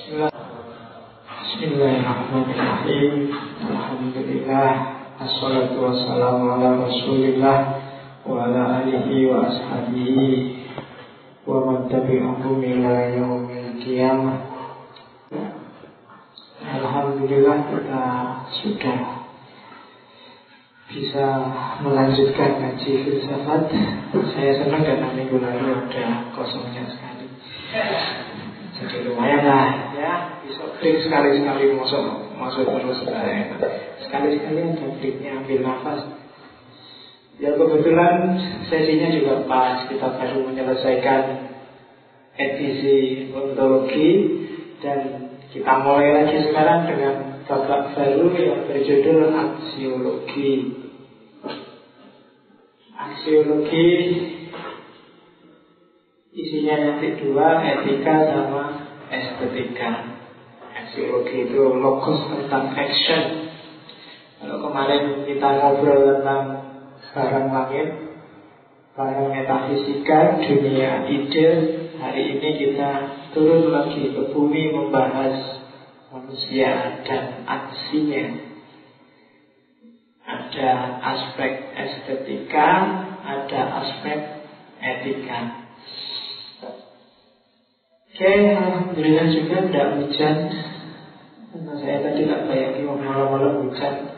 Bismillah. Bismillahirrahmanirrahim. Alhamdulillah. Assalatu wassalamu ala rasulillah wa ala alihi wa ashabihi wa man ila yaumil qiyamah. Alhamdulillah kita sudah bisa melanjutkan ngaji filsafat. Saya senang karena minggu lalu ada kosongnya sekali. Jadi lumayan lah break sekali-sekali masuk masuk terus saya. Sekali-sekali ada ambil nafas. Ya kebetulan sesinya juga pas kita baru menyelesaikan edisi ontologi dan kita mulai lagi sekarang dengan babak baru yang berjudul aksiologi. Aksiologi isinya yang kedua etika sama estetika. Aksiologi itu logos tentang action. Kalau kemarin kita ngobrol tentang barang langit, barang metafisika, dunia ide, hari ini kita turun lagi ke bumi membahas manusia dan aksinya. Ada aspek estetika, ada aspek etika. Oke, Alhamdulillah juga tidak hujan Karena saya tadi tak bayangin malam-malam hujan.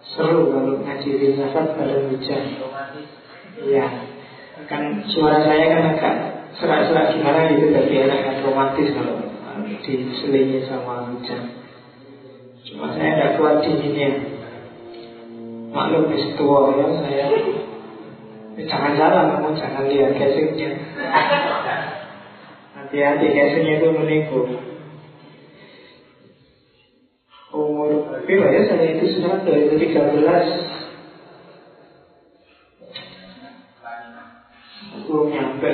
Seru kalau ngaji filsafat pada hujan. Iya. Kan suara saya kan agak serak-serak gimana gitu Tapi enak romantis kalau diselingi sama hujan. Cuma saya tidak kuat dinginnya. Maklum di tua ya saya. Jangan jalan kamu jangan lihat casingnya. Hati-hati casingnya itu menipu Ya saya itu sudah 2013 Belum nyampe.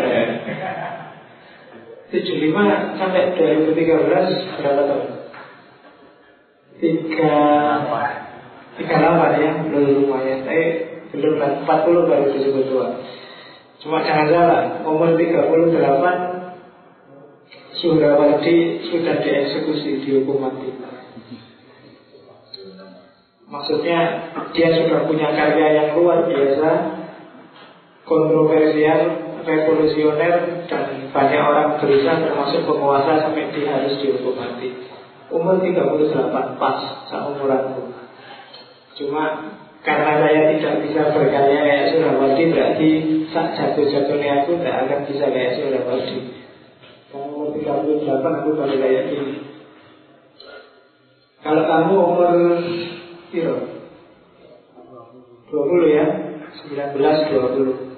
75 sampai 2013 berapa tahun? Tiga Tiga delapan ya, belum lumayan. Tapi belum kan, 40 baru disebut tua Cuma jangan salah, umur 38 Surawardi sudah dieksekusi dihukum mati. Maksudnya dia sudah punya karya yang luar biasa, kontroversial, revolusioner, dan banyak orang berusaha termasuk penguasa sampai dia harus dihukum mati. Umur 38 pas seumuranku. Cuma karena saya tidak bisa berkarya kayak Surawardi berarti saat jatuh-jatuhnya aku tidak akan bisa kayak Surawardi. Kamu umur 38 aku baru kayak gini Kalau kamu umur Piro? 20 ya. 19, 20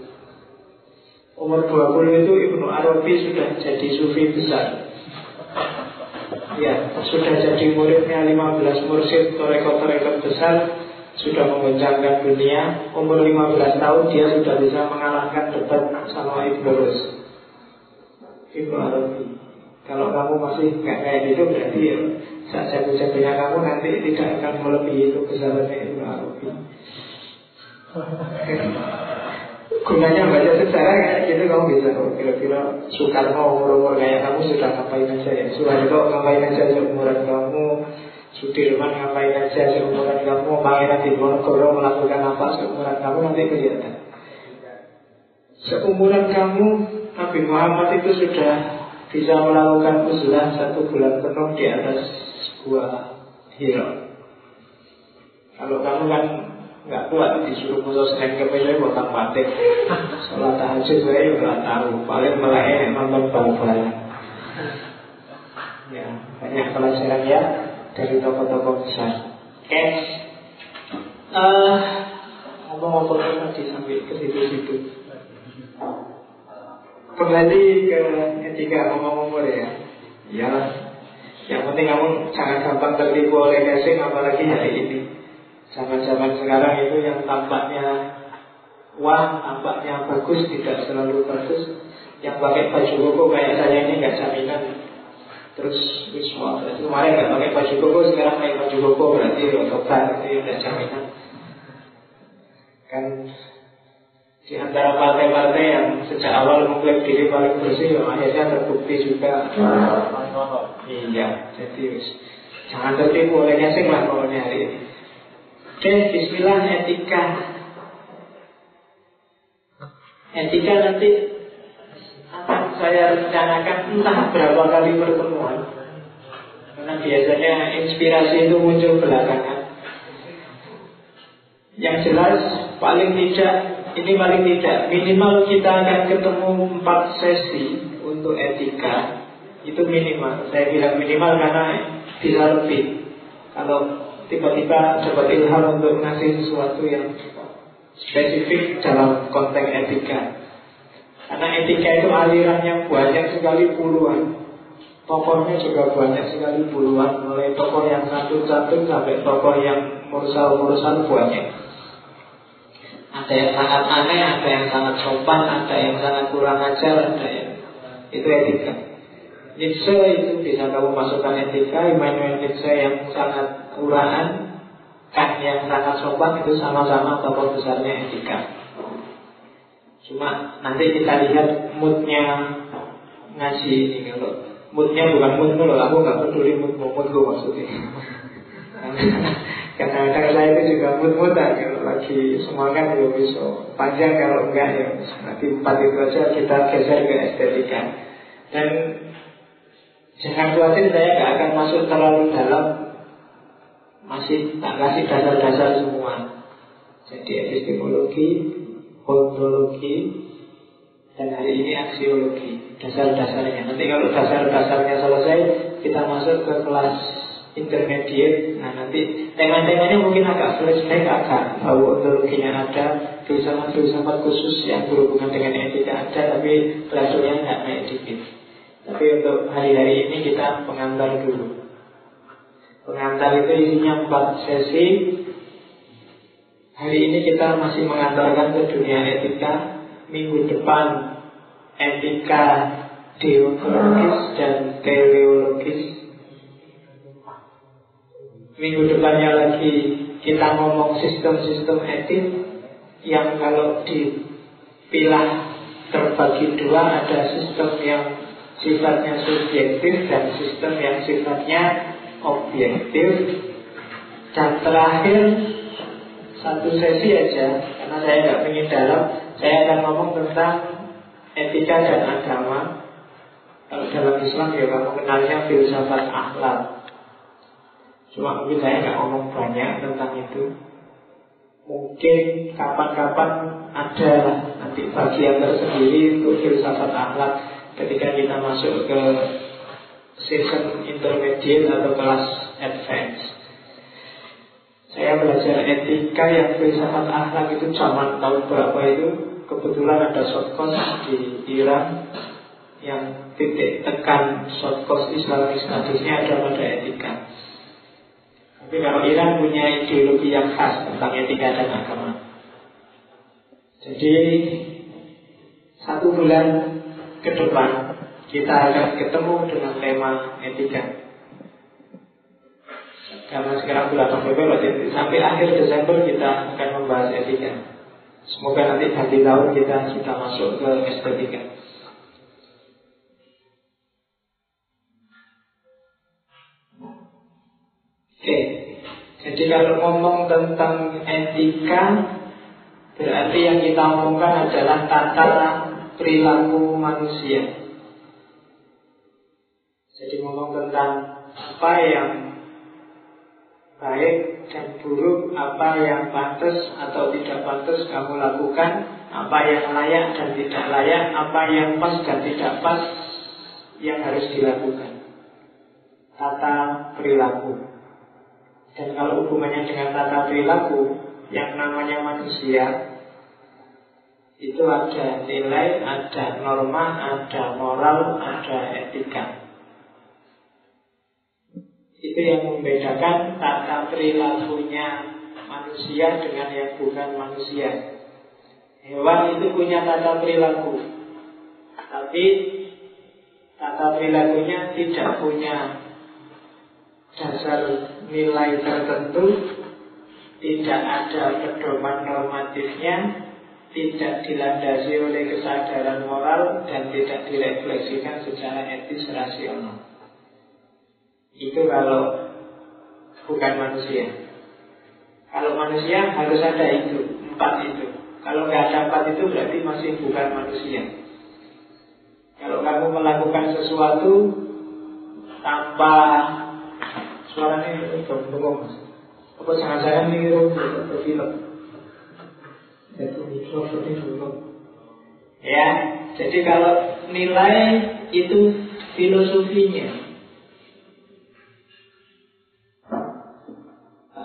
Umur 20 itu Ibnu Arabi sudah jadi sufi besar. Ya, sudah jadi muridnya 15 mursyid Torekot-torekot besar Sudah menggoncangkan dunia. Umur 15 tahun dia sudah bisa mengalahkan debat sama Ibnu Rus. Ibnu Arabi. Kalau kamu masih nggak kayak gitu Berarti ya saat jatuh-jatuhnya kamu nanti tidak akan melebihi itu kesabarannya Ibnu Arabi Gunanya baca sejarah kayak gitu kamu bisa oh, Kira-kira Soekarno umur-umur kayak kamu sudah ngapain aja ya. Soeharto ngapain aja seumuran kamu? Sudirman ngapain aja seumuran kamu? Pangeran Diponegoro melakukan apa seumuran kamu? Nanti kelihatan. Seumuran kamu Nabi Muhammad itu sudah bisa melakukan uzlah satu bulan penuh di atas sebuah hiro. Kalau kamu kan nggak kuat disuruh musuh senin kemudian potong batik, sholat tahajud saya juga tahu, paling melek nonton bal-balan. Ya, banyak pelajaran ya dari tokoh-tokoh besar. Oke, okay. uh, ngomong-ngomong tadi sampai ke situ-situ. Kembali ke etika ngomong umur ya Ya Yang penting kamu jangan gampang tertipu oleh casing Apalagi hari ini. Zaman-zaman sekarang itu yang tampaknya Wah, tampaknya bagus Tidak selalu bagus. Yang pakai baju koko kayak saya ini nggak jaminan. Terus semua kemarin nggak pakai baju koko Sekarang pakai baju koko berarti otobat Itu nggak jaminan. Kan di antara partai-partai yang sejak awal mengklaim diri paling bersih, akhirnya terbukti juga Iya, jadi jangan tertipu oleh ngeseng lah pokoknya hari ini. Oke, Bismillah etika. Etika nanti akan saya rencanakan entah berapa kali pertemuan. Karena biasanya inspirasi itu muncul belakangan. Yang jelas paling tidak ini paling tidak minimal kita akan ketemu empat sesi untuk etika itu minimal. Saya bilang minimal karena bisa lebih. Kalau tiba-tiba dapat ilham untuk ngasih sesuatu yang spesifik dalam konteks etika. Karena etika itu alirannya banyak sekali puluhan. Tokohnya juga banyak sekali puluhan Mulai tokoh yang satu-satu sampai tokoh yang mursal-mursal banyak Ada yang sangat aneh, ada yang sangat sopan, ada yang sangat kurang ajar, ada yang Itu etika. Nietzsche itu bisa kamu masukkan etika Immanuel Nietzsche yang sangat uraan Kant yang sangat sopan itu sama-sama tokoh besarnya etika. Cuma nanti kita lihat moodnya ngaji ini Kalau moodnya bukan mood loh Aku nggak peduli mood mood gue maksudnya Kadang-kadang saya itu juga mood Kalau lagi semangat juga bisa. Panjang kalau enggak ya. Nanti empat itu aja kita geser ke estetika Dan Jangan khawatir saya nggak akan masuk terlalu dalam. Masih tak kasih dasar-dasar semua. Jadi epistemologi, ontologi Dan hari ini aksiologi. Dasar-dasarnya. Nanti kalau dasar-dasarnya selesai Kita masuk ke kelas intermediate Nah nanti tema-temanya mungkin agak flashback Agak tahu ontologinya ada Filsafat-filsafat khusus yang berhubungan dengan etika ada Tapi levelnya nggak naik dikit tapi untuk hari-hari ini kita pengantar dulu. Pengantar itu isinya empat sesi. Hari ini kita masih mengantarkan ke dunia etika. Minggu depan etika deontologis dan teleologis. Minggu depannya lagi kita ngomong sistem-sistem etik yang kalau dipilah terbagi dua ada sistem yang sifatnya subjektif dan sistem yang sifatnya objektif. Dan terakhir satu sesi aja karena saya nggak ingin dalam saya akan ngomong tentang etika dan agama. Kalau dalam Islam ya kamu kenalnya filsafat akhlak cuma mungkin saya nggak ngomong banyak tentang itu mungkin kapan-kapan ada nanti bagian tersendiri untuk filsafat akhlak ketika kita masuk ke season intermediate atau kelas advance. Saya belajar etika yang filsafat akhlak itu zaman tahun berapa itu kebetulan ada short course di Iran yang titik tekan short course Islamic Studies-nya ada pada etika. Tapi kalau Iran punya ideologi yang khas tentang etika dan agama. Jadi satu bulan ke depan kita akan ketemu dengan tema etika. Karena sekarang bulan November, sampai akhir Desember kita akan membahas etika. Semoga nanti ganti tahun kita kita masuk ke estetika. Oke, jadi kalau ngomong tentang etika, berarti yang kita omongkan adalah tata perilaku manusia. Jadi ngomong tentang apa yang baik dan buruk, apa yang pantas atau tidak pantas kamu lakukan, apa yang layak dan tidak layak, apa yang pas dan tidak pas yang harus dilakukan. Tata perilaku. Dan kalau hubungannya dengan tata perilaku, yang namanya manusia itu ada nilai, ada norma, ada moral, ada etika. Itu yang membedakan tata perilakunya manusia dengan yang bukan manusia. Hewan itu punya tata perilaku, tapi tata perilakunya tidak punya dasar nilai tertentu, tidak ada pedoman normatifnya, tidak dilandasi oleh kesadaran moral dan tidak direfleksikan secara etis rasional. Itu kalau bukan manusia. Kalau manusia harus ada itu, empat itu. Kalau nggak ada empat itu berarti masih bukan manusia. Kalau kamu melakukan sesuatu tanpa suaranya itu bengong mas. Apa jangan-jangan ini film? Itu mikrofon itu Ya, jadi kalau nilai itu filosofinya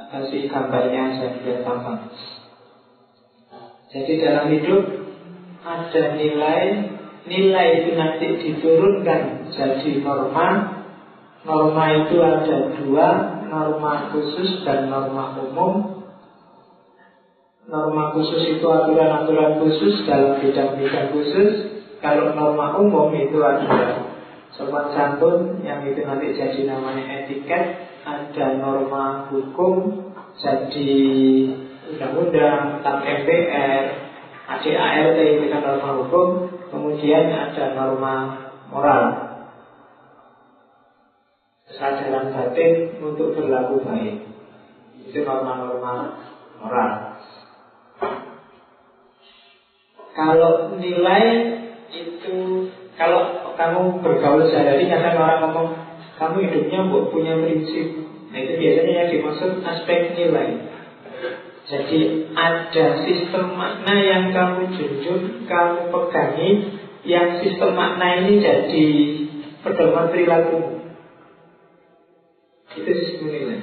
kasih gambarnya saya biar gampang. Jadi dalam hidup ada nilai, nilai itu nanti diturunkan jadi norma. Norma itu ada dua, norma khusus dan norma umum. Norma khusus itu aturan-aturan khusus dalam bidang-bidang khusus. Kalau norma umum itu adalah sopan santun yang itu nanti jadi namanya etiket ada norma hukum jadi undang-undang tentang MPR, ADART itu kan norma hukum, kemudian ada norma moral. Kesadaran batin untuk berlaku baik. Itu norma-norma moral. Kalau nilai itu kalau kamu bergaul sehari-hari kadang orang ngomong kamu hidupnya buat punya prinsip. Nah itu biasanya yang dimaksud aspek nilai. Jadi ada sistem makna yang kamu junjung, kamu pegangi, yang sistem makna ini jadi pedoman perilaku. Itu nilai.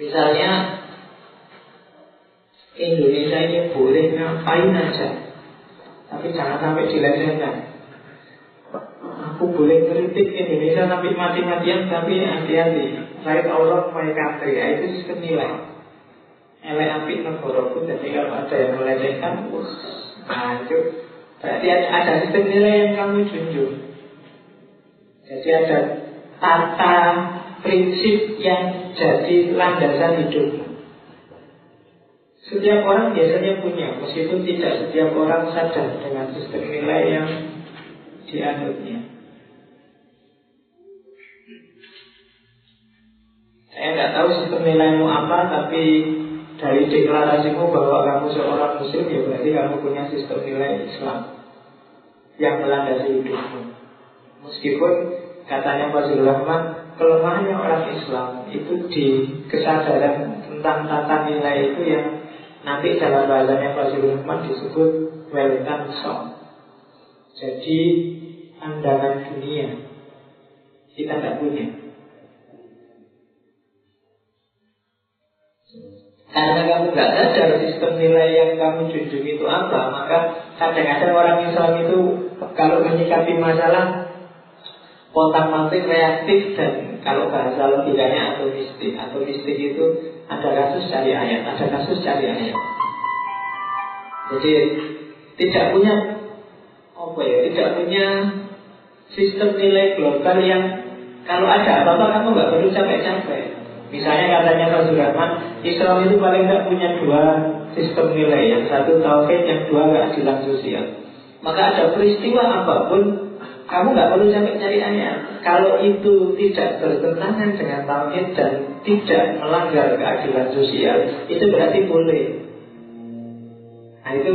Misalnya Indonesia ini boleh ngapain aja, tapi jangan sampai dilecehkan. Aku boleh kritik Indonesia sampai mati-matian Tapi hati-hati. Right Allah my country. Ya, Itu sistem nilai Elek api negara pun Jadi kalau ada yang melecehkan hancur. Berarti ada sistem nilai yang kamu junjung. Jadi ada tata prinsip yang jadi landasan hidup setiap orang biasanya punya, meskipun tidak setiap orang sadar dengan sistem nilai yang dianutnya. Saya nggak tahu sistem nilaimu apa, tapi dari deklarasimu bahwa kamu seorang muslim, ya berarti kamu punya sistem nilai Islam yang melandasi hidupmu. Meskipun katanya Fazlul Rahman, kelemahannya orang Islam itu di kesadaran tentang tata nilai itu yang nanti dalam bahasanya Fazlul Rahman disebut welcome song. Jadi pandangan dunia kita tidak punya. Karena kamu nggak sadar sistem nilai yang kamu junjung itu apa, maka kadang-kadang orang Islam itu kalau menyikapi masalah kontak mantik reaktif dan kalau bahasa logikanya atau mistik atau mistik itu ada kasus cari ayat, ada kasus cari ayat. Jadi tidak punya apa ya, tidak punya sistem nilai global yang kalau ada apa-apa kamu nggak perlu capek-capek. Misalnya katanya Pak Surahman, Islam itu paling tidak punya dua sistem nilai. Yang satu tauhid, yang dua keadilan sosial. Maka ada peristiwa apa pun, kamu nggak perlu sampai cari ayat. Kalau itu tidak bertentangan dengan tauhid dan tidak melanggar keadilan sosial, itu berarti boleh. Nah itu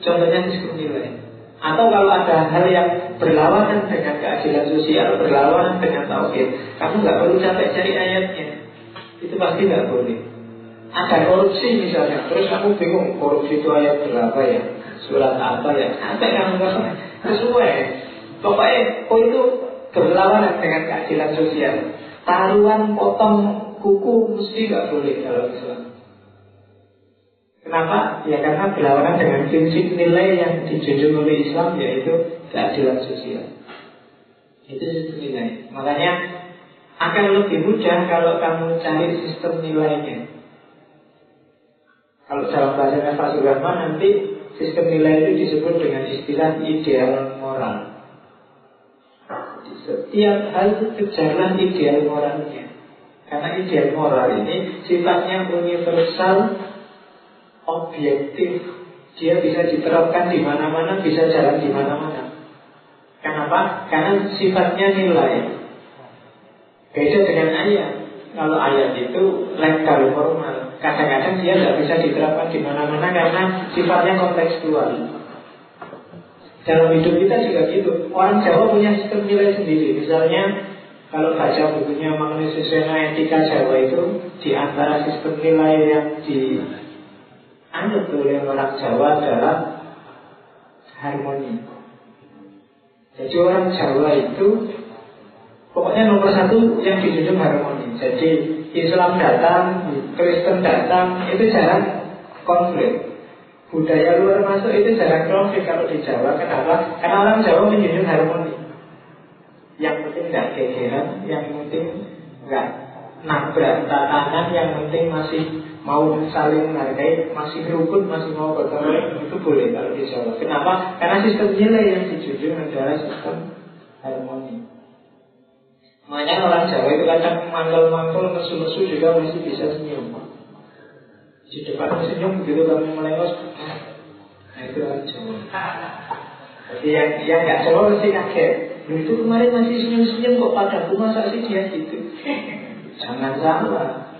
contohnya nilai. Atau kalau ada hal yang berlawanan dengan keadilan sosial, berlawanan dengan tauhid, kamu nggak perlu sampai cari ayatnya. Itu pasti tidak boleh Ada korupsi misalnya Terus kamu bingung korupsi itu ayat berapa ya Surat apa ya Sampai kamu nggak sesuai Pokoknya oh itu berlawanan dengan keadilan sosial Taruhan potong kuku mesti nggak boleh dalam Islam Kenapa? Ya karena berlawanan dengan prinsip nilai yang dijunjung oleh Islam yaitu keadilan sosial. Itu nilai. Makanya akan lebih mudah kalau kamu cari sistem nilainya. Kalau dalam bahasa Pak Surahman nanti sistem nilai itu disebut dengan istilah ideal moral. Setiap hal kejarlah ideal moralnya. Karena ideal moral ini sifatnya universal, objektif. Dia bisa diterapkan di mana-mana, bisa jalan di mana-mana. Kenapa? Karena sifatnya nilai. Beda dengan ayat. Kalau ayat itu legal formal. Kadang-kadang dia tidak bisa diterapkan di mana-mana karena sifatnya kontekstual. Dalam hidup kita juga gitu. Orang Jawa punya sistem nilai sendiri. Misalnya kalau baca bukunya mengenai Susena Etika Jawa itu di antara sistem nilai yang di anut oleh orang Jawa adalah harmoni. Jadi orang Jawa itu pokoknya nomor satu yang dijunjung harmoni. Jadi Islam datang, Kristen datang, itu jarang konflik. Budaya luar masuk itu jarang konflik kalau di Jawa. Kenapa? Karena orang Jawa menjunjung harmoni. Yang penting nggak gegeran, yang penting nggak nabrak tatanan, yang penting masih mau saling menghargai, masih rukun, masih mau bertemu itu boleh kalau di Jawa. Kenapa? Karena sistem nilai yang dijunjung adalah sistem harmoni. Makanya orang Jawa itu kadang manggil-manggil, nesu-nesu juga masih bisa senyum. Di depan senyum begitu kamu melengos, nah itu orang Jawa. Jadi yang yang nggak Jawa mesti kaget. Itu kemarin masih senyum-senyum kok padaku masa sih dia gitu. Jangan salah.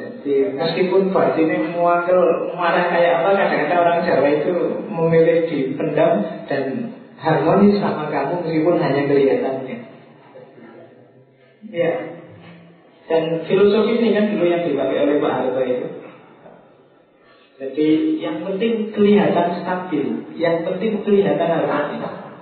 Jadi meskipun batinnya muangkel marah kayak apa, kadang-kadang orang Jawa itu memilih dipendam dan harmonis sama kamu meskipun hanya kelihatannya. Ya. Dan filosofi ini kan dulu yang dipakai oleh Pak Harto itu. Jadi yang penting kelihatan stabil, yang penting kelihatan harmonis.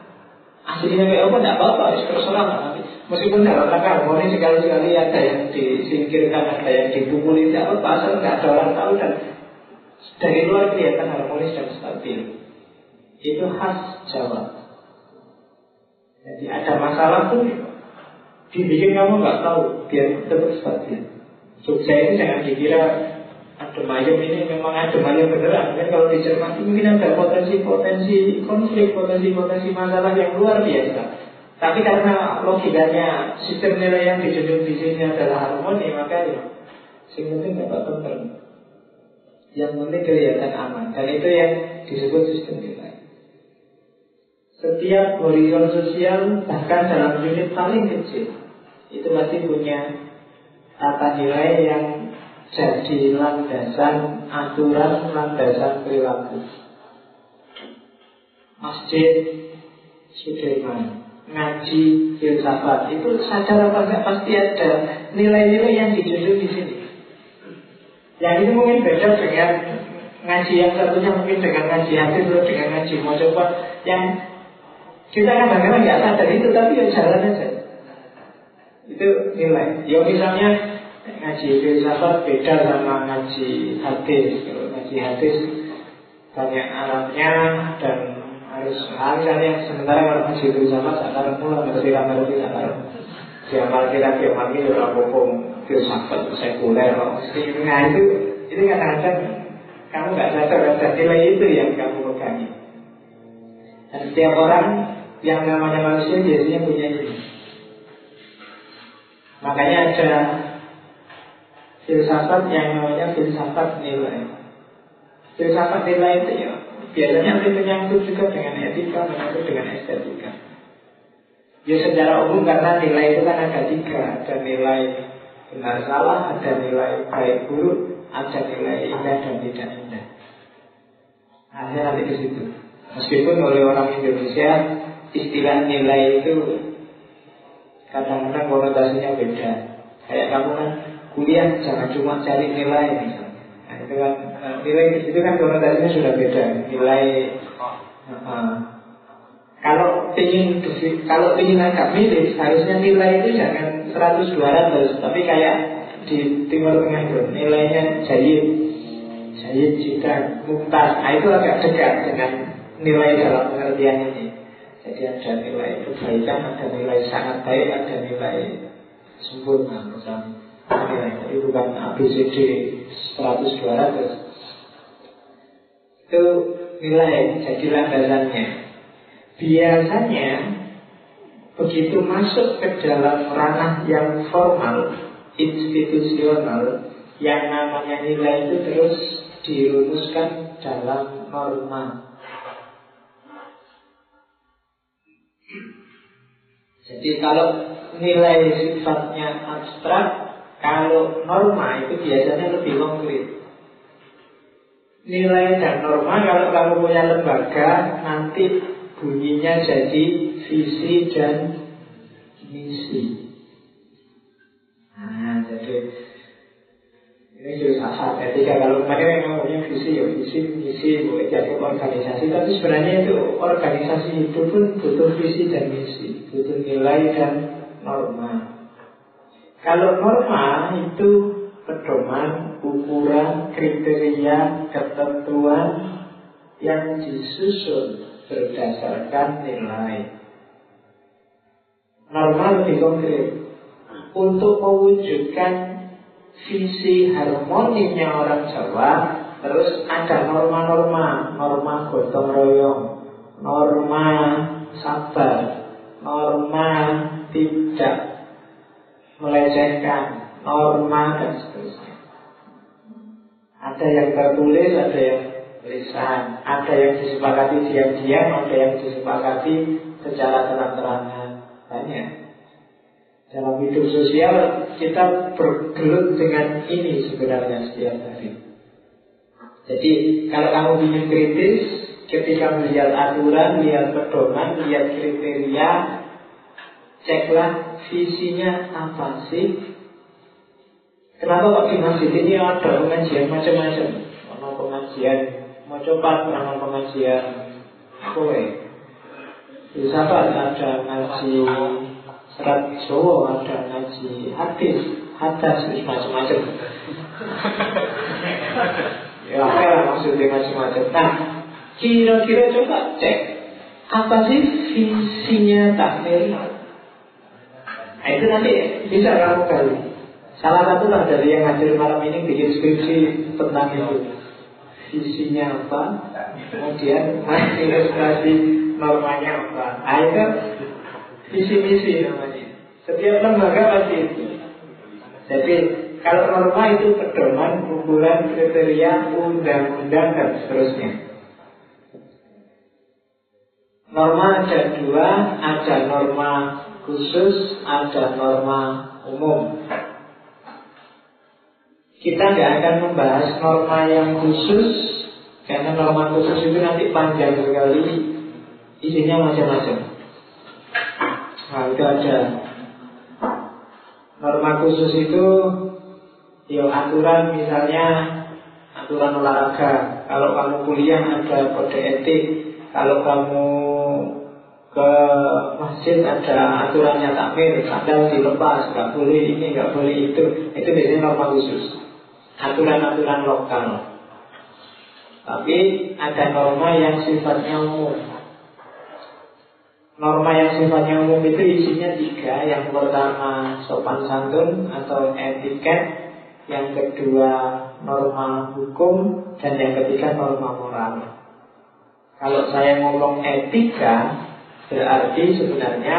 Aslinya kayak apa tidak apa-apa, terserah tapi meskipun dalam rangka harmoni sekali-sekali ada yang disingkirkan, ada yang dipukuli, tidak apa-apa, asal nggak ada orang tahu dan dari luar kelihatan harmonis dan stabil. Itu khas Jawa. Jadi ada masalah pun dibikin kamu nggak tahu biar tetap stabil. Jogja ini jangan dikira adem ayam ini memang adem ayam beneran kan kalau dicermati mungkin ada potensi-potensi konflik, potensi-potensi masalah yang luar biasa. Tapi karena logikanya sistem nilai yang dijunjung di sini adalah harmoni, maka ya yang penting dapat tenang. Yang penting kelihatan aman. Dan itu yang disebut sistem nilai. Setiap horizon sosial, bahkan dalam unit paling kecil, itu pasti punya tata nilai yang jadi landasan aturan landasan perilaku. Masjid Sudirman ngaji filsafat itu sadar apa enggak pasti ada nilai-nilai yang dijunjung di sini. Yang ini mungkin beda dengan ngaji yang satunya mungkin dengan ngaji hati atau dengan ngaji mau coba yang kita kadang-kadang nggak sadar itu tapi ya jalan aja itu nilai. Ya misalnya ngaji filsafat beda sama ngaji hadis. Kalau ngaji hadis banyak alatnya dan harus hal yang sementara kalau ngaji filsafat akar mula ngerti ngerti akar Jamal kira jamal ini ora apa filsafat sekuler Nah itu ini kadang-kadang kamu nggak sadar ada nilai itu yang kamu pegangi. Dan setiap orang yang namanya manusia biasanya punya ini. Makanya ada filsafat yang namanya filsafat nilai. Filsafat nilai itu ya biasanya nanti menyangkut juga dengan etika, menyangkut dengan estetika. Ya secara umum karena nilai itu kan ada tiga, ada nilai benar salah, ada nilai baik buruk, ada nilai indah dan tidak indah. Akhirnya nanti ke situ. Meskipun oleh orang Indonesia istilah nilai itu kadang-kadang konotasinya beda. Kayak kamu kan kuliah jangan cuma cari nilai misalnya. Nah, itu kan eh, nilai itu kan konotasinya sudah beda. Nilai uh, kalau ingin kalau ingin agak milih harusnya nilai itu jangan 100 200 tapi kayak di Timur Tengah itu nilainya jahit jahit jika mumtaz nah itu agak dekat dengan nilai dalam pengertian ini jadi ada nilai kebaikan ada nilai sangat baik ada nilai sempurna misalnya nilai Jadi bukan ABCD 100 200 Itu nilai jadi landasannya Biasanya Begitu masuk ke dalam ranah yang formal Institusional Yang namanya nilai itu terus dirumuskan dalam norma. Jadi kalau nilai sifatnya abstrak, kalau norma itu biasanya lebih konkret. Nilai dan norma kalau kamu punya lembaga nanti bunyinya jadi visi dan misi. Nah, jadi ini filsafat etika kalau mereka memang punya visi ya visi misi boleh jadi organisasi tapi sebenarnya itu organisasi itu pun butuh visi dan misi butuh nilai dan norma kalau norma itu pedoman ukuran kriteria ketentuan yang disusun berdasarkan nilai. Norma lebih konkret. Untuk mewujudkan visi harmoninya orang Jawa terus ada norma-norma norma gotong royong norma sabar norma tidak melecehkan norma dan seterusnya. Ada yang tertulis ada yang lisan ada yang disepakati diam-diam ada yang disepakati secara terang-terangan. Banyak. Dalam hidup sosial kita bergelut dengan ini sebenarnya setiap hari. Jadi kalau kamu ingin kritis, ketika melihat aturan, lihat pedoman, lihat kriteria, ceklah visinya apa sih? Kenapa kok di masjid ini ada pengajian macam-macam? Mau pengajian, mau coba pernah pengajian, kowe. Bisa ada ngaji serat Jawa ada ngaji hadis hadas macam-macam. Ya apa maksudnya macam-macam? Nah kira-kira coba cek. Apa sih visinya takmir nah itu nanti bisa kamu kali salah satu lah dari yang hadir malam ini bikin skripsi tentang itu visinya apa kemudian ilustrasi normanya apa nah itu visi-misi namanya. Setiap lembaga pasti itu. Jadi kalau norma itu pedoman, ukuran, kriteria, undang-undang dan seterusnya. Norma ada dua, ada norma khusus, ada norma umum. Kita nggak akan membahas norma yang khusus karena norma khusus itu nanti panjang sekali, isinya macam-macam. Nah itu ada Norma khusus itu Ya aturan misalnya Aturan olahraga Kalau kamu kuliah ada kode etik Kalau kamu ke masjid ada aturannya takmir Sandal dilepas, nggak boleh ini, nggak boleh itu. Itu biasanya norma khusus. Aturan-aturan lokal. Tapi ada norma yang sifatnya umum. Norma yang sifatnya umum itu isinya tiga. Yang pertama sopan santun atau etiket. Yang kedua norma hukum. Dan yang ketiga norma moral. Kalau saya ngomong etika Berarti sebenarnya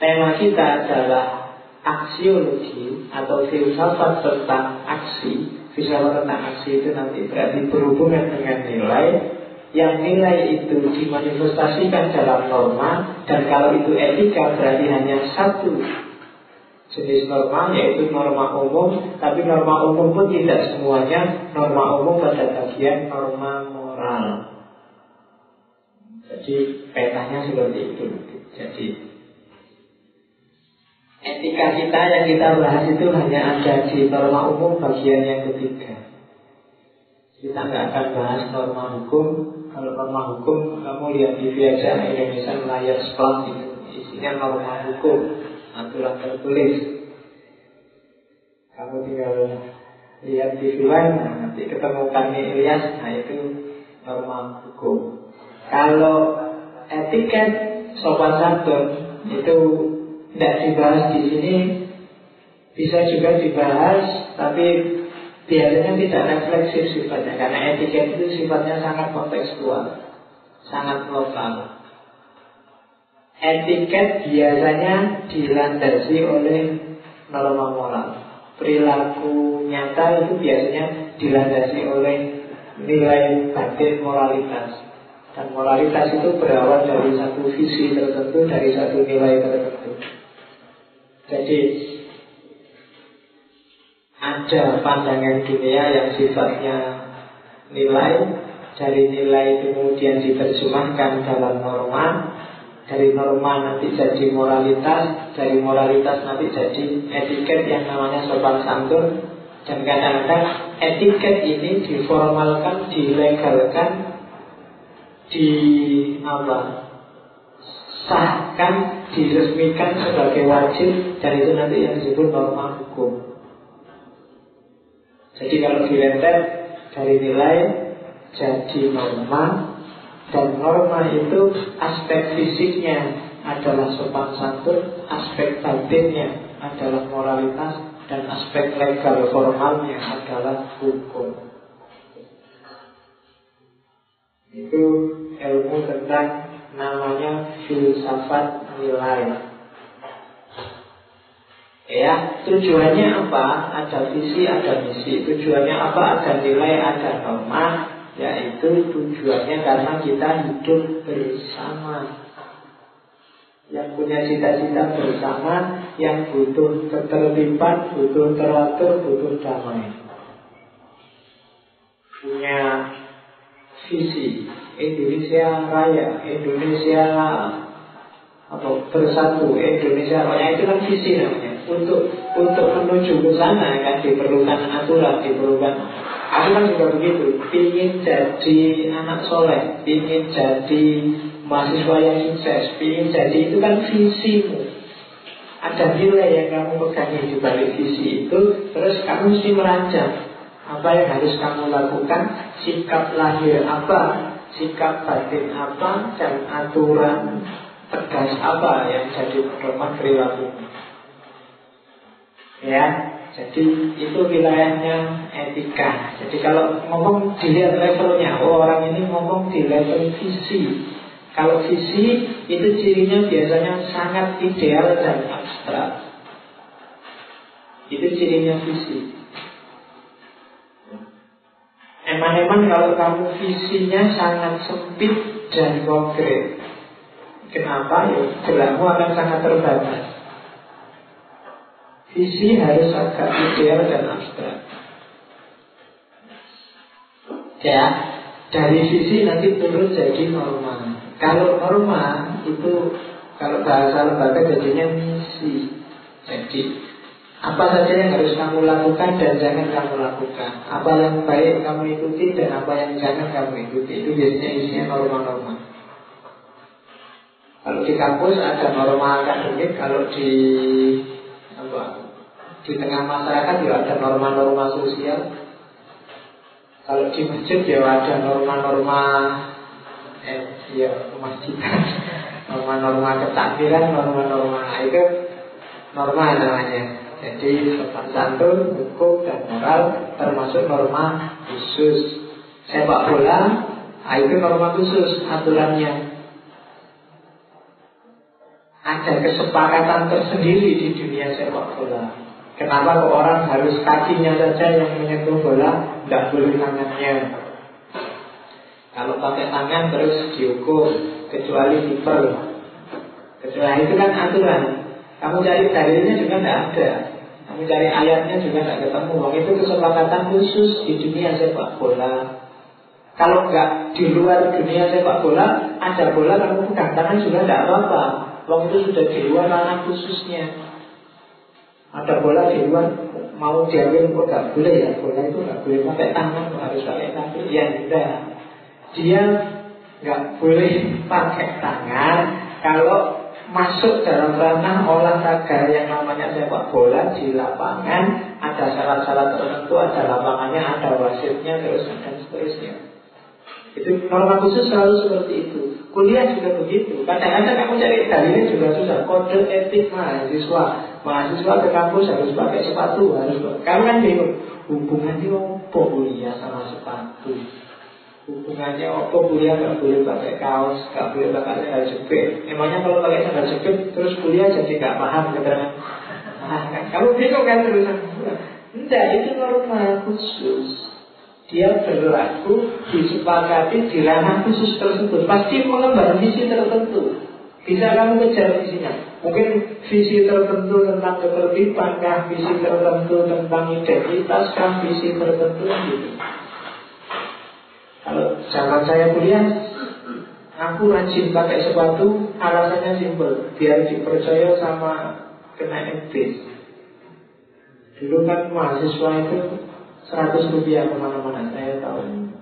tema kita adalah aksiologi atau filsafat tentang aksi. Filsafat tentang aksi itu nanti berarti berhubungan dengan nilai. Yang nilai itu dimanifestasikan dalam norma dan kalau itu etika berarti hanya satu jenis norma yaitu norma umum. Tapi norma umum pun tidak semuanya. Norma umum pada bagian norma moral jadi petanya seperti itu jadi etika kita yang kita bahas itu hanya ada di norma umum bagian yang ketiga. Kita nggak akan bahas norma hukum. Kalau norma hukum kamu lihat TV aja Indonesia layar sekolah itu. Isinya norma hukum aturan tertulis. Kamu tinggal lihat lain nah, nanti ketemu kami Ilyas nah itu norma hukum kalau etiket sopan santun itu tidak dibahas di sini bisa juga dibahas tapi biasanya tidak refleksif sifatnya karena etiket itu sifatnya sangat kontekstual, sangat lokal. Etiket biasanya dilandasi oleh norma moral. Perilaku nyata itu biasanya dilandasi oleh nilai batin moralitas. Dan moralitas itu berawal dari satu visi tertentu, dari satu nilai tertentu. Jadi ada pandangan dunia yang sifatnya nilai dari nilai kemudian diterjemahkan dalam norma dari norma nanti jadi moralitas dari moralitas nanti jadi etiket yang namanya sopan santun dan kadang-kadang etiket ini diformalkan dilegalkan di apa sahkan diresmikan sebagai wajib dan itu nanti yang disebut norma hukum jadi kalau dilempar dari nilai jadi norma dan norma itu aspek fisiknya adalah sopan santun, aspek batinnya adalah moralitas dan aspek legal formalnya adalah hukum. Itu ilmu tentang namanya filsafat nilai. Ya, tujuannya apa? Ada visi, ada misi. Tujuannya apa? Ada nilai, ada norma. Yaitu tujuannya karena kita hidup bersama. Yang punya cita-cita bersama, yang butuh ketertiban, butuh teratur, butuh damai. Punya visi Indonesia Raya, Indonesia atau bersatu Indonesia Raya. Itu kan visi namanya. Untuk untuk menuju ke sana kan diperlukan aturan, diperlukan. Aku kan juga begitu, ingin jadi anak soleh, ingin jadi mahasiswa yang sukses, ingin jadi itu kan visimu. Ada nilai yang kamu pegangi di balik visi itu, terus kamu mesti merancang apa yang harus kamu lakukan, sikap lahir apa, sikap batin apa, dan aturan tegas apa yang jadi pedoman perilaku. Ya, jadi itu wilayahnya etika. Jadi kalau ngomong dilihat levelnya, oh orang ini ngomong di level visi. Kalau visi itu cirinya biasanya sangat ideal dan abstrak. Itu cirinya visi. Eman-eman kalau kamu visinya sangat sempit dan konkret. Kenapa? Ya, gerakmu akan sangat terbatas. Visi harus agak ideal dan abstrak. Ya, dari visi nanti turun jadi norma. Kalau norma itu kalau bahasa lembaga jadinya misi. Jadi apa saja yang harus kamu lakukan dan jangan kamu lakukan. Apa yang baik kamu ikuti dan apa yang jangan kamu ikuti. Itu biasanya isinya norma-norma. Kalau di kampus ada norma akademik, kalau di apa di tengah masyarakat juga ada norma-norma sosial. Kalau di masjid ya ada norma-norma eh ya masjid, norma-norma ketakbiran, norma-norma itu norma namanya. Jadi sopan santun, hukum dan moral termasuk norma khusus. Sepak bola, nah, itu norma khusus aturannya ada kesepakatan tersendiri di dunia sepak bola. Kenapa orang harus kakinya saja yang menyentuh bola, tidak boleh tangannya? Kalau pakai tangan terus dihukum, kecuali kiper. Kecuali itu kan aturan. Kamu cari dalilnya juga tidak ada. Kamu cari ayatnya juga tidak ketemu. Wong itu kesepakatan khusus di dunia sepak bola. Kalau nggak di luar dunia sepak bola, ada bola kamu pegang tangan juga tidak apa-apa. Wong itu sudah di luar ranah khususnya. Ada bola di luar mau diambil kok nggak boleh ya bola itu nggak boleh pakai tangan harus pakai kaki ya tidak dia nggak boleh pakai tangan kalau masuk dalam ranah olahraga yang namanya sepak bola di lapangan ada syarat-syarat tertentu ada lapangannya ada wasitnya terus dan seterusnya itu norma khusus selalu seperti itu. Kuliah juga begitu. Kadang-kadang kamu cari dalilnya juga susah. Kode etik mahasiswa. Mahasiswa ke kampus harus pakai sepatu, harus kamu kan bingung. Hubungannya apa kuliah sama sepatu? Hubungannya apa kuliah nggak boleh pakai kaos, nggak boleh pakai sandal jepit. Emangnya kalau pakai sandal jepit terus kuliah jadi nggak paham keterangan. Nah, kamu bingung kan terus? Enggak, itu norma khusus dia berlaku disepakati di ranah khusus tersebut pasti mengemban misi tertentu Bisa kamu kejar visinya. Mungkin visi tertentu tentang ketertiban kah, visi tertentu tentang identitas kah, visi tertentu gitu. Kalau zaman saya kuliah, aku rajin pakai sepatu, alasannya simpel, biar dipercaya sama kena MT. Dulu kan mahasiswa itu 100 rupiah ke mana-mana, saya tahu.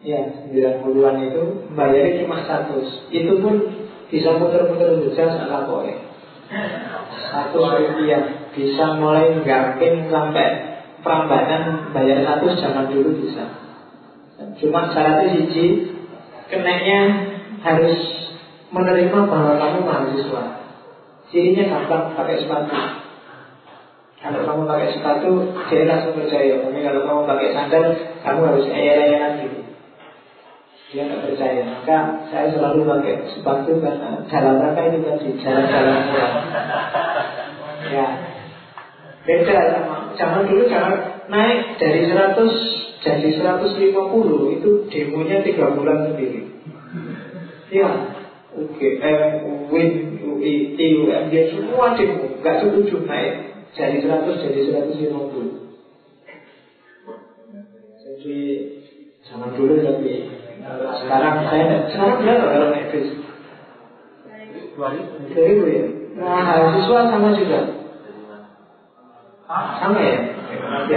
Ya, 90-an itu bayarnya cuma 100 Itu pun bisa muter-muter jas ala Satu rupiah Bisa mulai gamping sampai Prambanan bayar satu zaman dulu bisa Cuma syaratnya siji Kenainya harus menerima bahwa kamu mahasiswa. Cirinya gampang pakai sepatu. Kalau kamu pakai sepatu, dia langsung percaya. Tapi kalau kamu pakai sandal, kamu harus ayah-ayahan gitu. Dia nggak percaya. Maka saya selalu pakai sepatu karena jalan rangka itu tadi jalan-jalan ya. Beda sama zaman dulu jangan naik dari 100 jadi 150 itu demonya tiga bulan sendiri ya UGM, UIN, UI, UM, dia semua demo nggak setuju naik dari 100 jadi 150 jadi zaman dulu lebih sekarang saya sekarang berapa kalau naik bis? Ribu ya. Nah, siswa sama juga. Sama ya?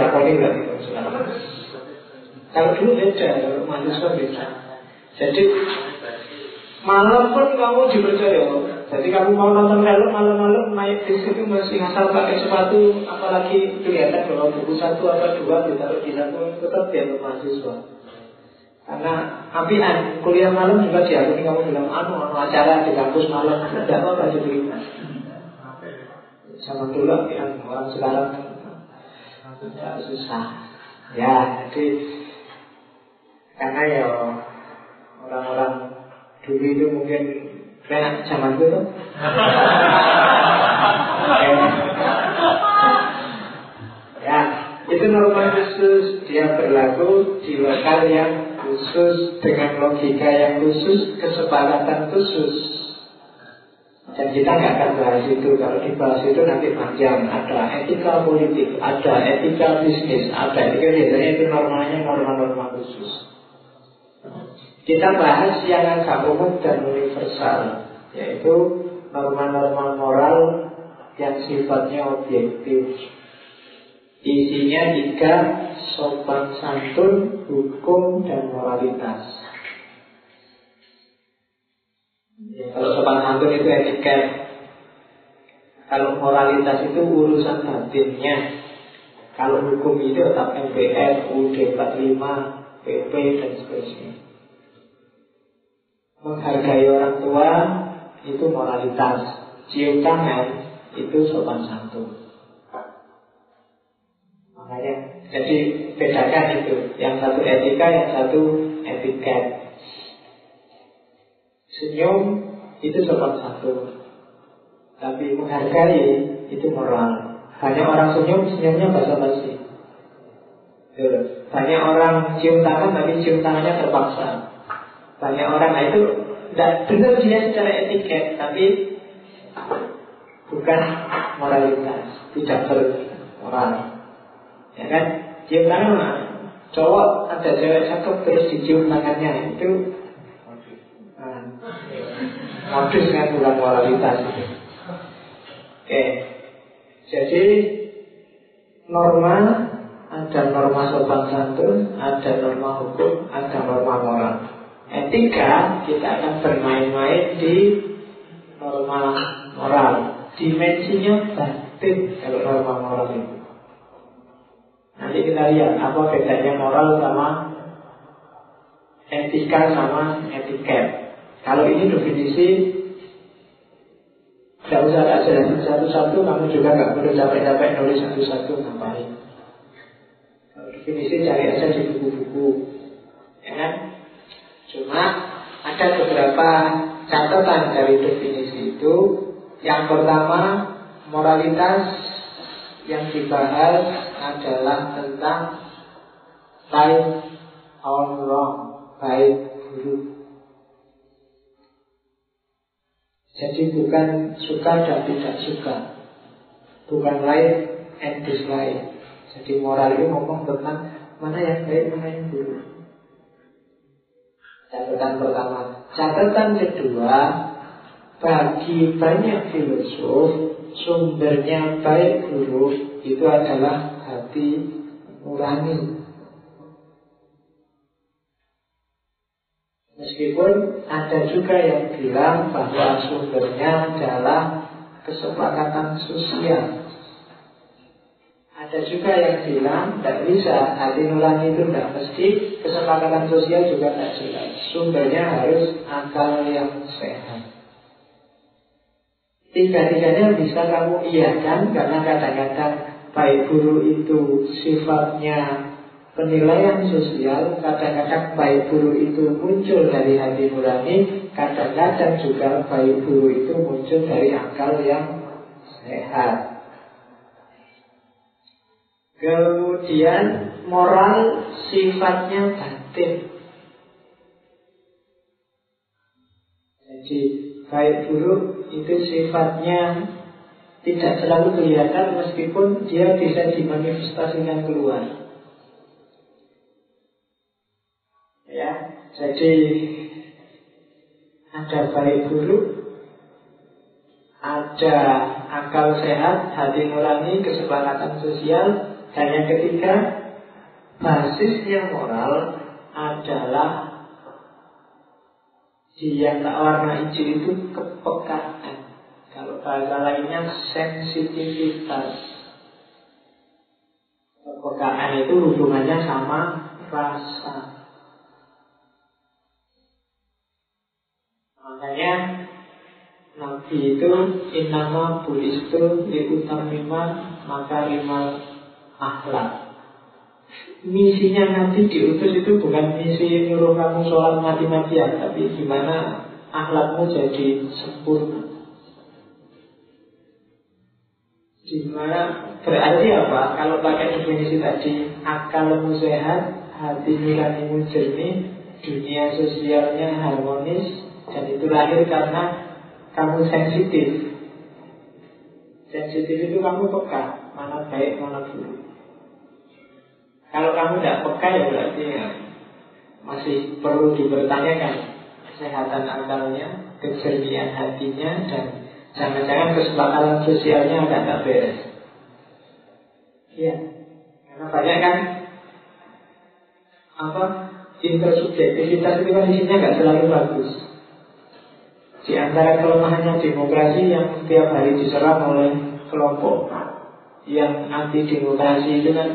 Apa ini nggak. Kalau dulu beda, kalau mahasiswa beda. Jadi malam pun kamu dipercaya. Jadi kamu mau nonton film malam-malam naik bis itu masih asal pakai sepatu, apalagi kelihatan bahwa buku satu atau dua ditaruh di satu tetap dia mahasiswa. Karena apian kuliah malam juga diakui kamu bilang anu anu acara di kampus malam tidak apa-apa jadi sama dulu yang orang sekarang tidak susah ya jadi karena ya orang-orang dulu itu mungkin kayak zaman itu ya itu normal khusus dia berlaku di lokal yang khusus dengan logika yang khusus, kesepakatan khusus. Dan kita nggak akan bahas itu. Kalau dibahas itu nanti panjang. Ada etika politik, ada etika bisnis, ada etika biasanya itu normalnya norma-norma khusus. Kita bahas yang agak umum dan universal, yaitu norma-norma moral yang sifatnya objektif Isinya tiga sopan santun, hukum, dan moralitas. Ya, kalau sopan santun itu etiket. Kalau moralitas itu urusan batinnya. Kalau hukum itu tetap MPR, UUD 45, PP, dan seterusnya. Menghargai orang tua itu moralitas. Cium tangan itu sopan santun. Makanya jadi bedakan itu. Yang satu etika, yang satu etiket. Senyum itu sopan satu. Tapi menghargai itu moral. Banyak orang senyum, senyumnya basa-basi. Banyak orang cium tangan, tapi cium tangannya terpaksa. Banyak orang nah itu tidak benar dia secara etiket, tapi bukan moralitas, tidak bermoral. Ya kan? Cium tangan Cowok ada cewek cakep terus dicium tangannya itu nah, modus kan bukan moralitas. Oke, jadi norma ada norma sopan santun, ada norma hukum, ada norma moral. Etika kita akan bermain-main di norma moral. Dimensinya batin kalau norma moral itu. Nanti kita lihat apa bedanya moral sama etika sama etiket. Kalau ini definisi tidak usah tak jelasin satu-satu, kamu juga nggak perlu capek-capek nulis satu-satu ngapain. Definisi cari aja di buku-buku, ya kan? Cuma ada beberapa catatan dari definisi itu. Yang pertama, moralitas yang dibahas adalah tentang right or wrong, baik buruk. Jadi bukan suka dan tidak suka Bukan like and dislike Jadi moral itu ngomong tentang Mana yang baik, mana yang buruk Catatan pertama Catatan kedua Bagi banyak filosof Sumbernya baik buruk Itu adalah hati nurani Meskipun ada juga yang bilang bahwa sumbernya adalah kesepakatan sosial. Ada juga yang bilang tidak bisa hati nurani itu tidak mesti kesepakatan sosial juga tidak jelas. Sumbernya harus akal yang sehat. Tiga-tiganya bisa kamu iakan karena kadang-kadang baik buruk itu sifatnya penilaian sosial kadang-kadang baik buruk itu muncul dari hati nurani kadang-kadang juga baik buruk itu muncul dari akal yang sehat kemudian moral sifatnya batin. Jadi baik buruk itu sifatnya tidak selalu kelihatan meskipun dia bisa dimanifestasikan keluar. Ya, jadi ada baik buruk, ada akal sehat, hati nurani, kesepakatan sosial, dan yang ketiga basisnya moral adalah di yang warna hijau itu kepekaan. Kalau bahasa lainnya sensitivitas. Kepekaan itu hubungannya sama rasa. Makanya Nabi itu inama bulistu liutamima maka lima akhlak. Misinya Nabi diutus itu bukan misi nyuruh kamu sholat mati-matian, tapi gimana akhlakmu jadi sempurna. Gimana berarti apa? Kalau pakai definisi tadi akalmu sehat, hati nuranimu jernih, dunia sosialnya harmonis, dan itu lahir karena kamu sensitif. Sensitif itu kamu peka, mana baik, mana buruk. Kalau kamu tidak peka ya berarti ya masih perlu dipertanyakan kesehatan akalnya, kejernihan hatinya, dan jangan-jangan kesepakatan sosialnya agak tak beres. Iya, karena banyak kan apa intersubjektivitas itu kan isinya nggak selalu bagus. Di antara kelemahannya demokrasi yang tiap hari diserang oleh kelompok yang anti demokrasi itu kan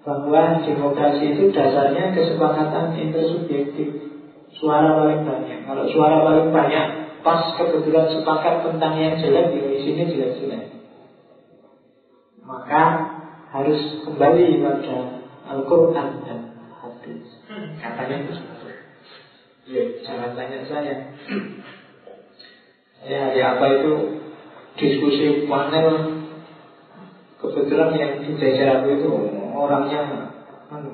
bahwa demokrasi itu dasarnya kesepakatan intersubjektif suara paling banyak. Kalau suara paling banyak pas kebetulan sepakat tentang yang jelek di sini jelek-jelek. Maka harus kembali pada Al-Quran dan hadis. Katanya itu. Ya, jangan tanya saya. Ya, ya apa itu diskusi panel kebetulan yang di aku itu orangnya anu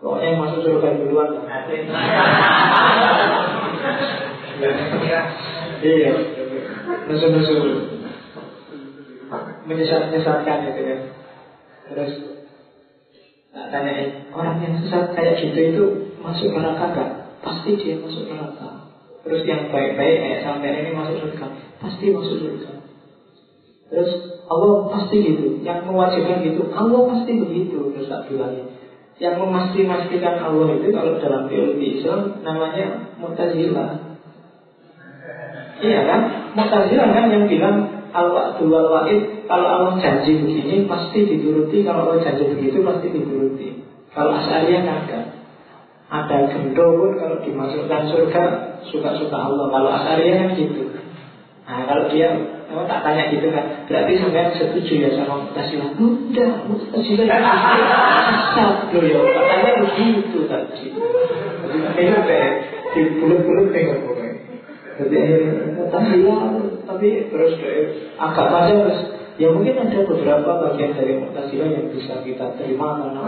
pokoknya masuk surga duluan? Iya. Nusu-nusu menyesat-nyesatkan gitu ya terus tak tanyain orang yang sesat kayak gitu itu masuk neraka gak pasti dia masuk neraka. Terus yang baik-baik kayak sampai ini masuk surga. Pasti masuk surga Terus Allah pasti gitu. Yang mewajibkan gitu Allah pasti begitu. Terus tak bilangnya Yang memastikan Allah itu Kalau dalam teologi Islam Namanya Mu'tazilah Iya kan? Mu'tazilah kan yang bilang Allah dua wa'id Kalau Allah janji begini Pasti dituruti. Kalau Allah janji begitu Pasti dituruti. Kalau asalnya enggak ada gendo pun kalau dimasukkan surga suka-suka Allah. Kalau Asaria kan gitu. Nah kalau dia oh, tak tanya gitu kan, berarti sampai setuju ya sama Mu'tazilah. Udah, Mu'tazilah itu sesat loh ya. Katanya begitu tadi. Itu kayak di bulut-bulut pengen pokoknya. Jadi Mu'tazilah tapi terus agak macam terus Ya mungkin ada beberapa bagian dari Mu'tazilah yang bisa kita terima karena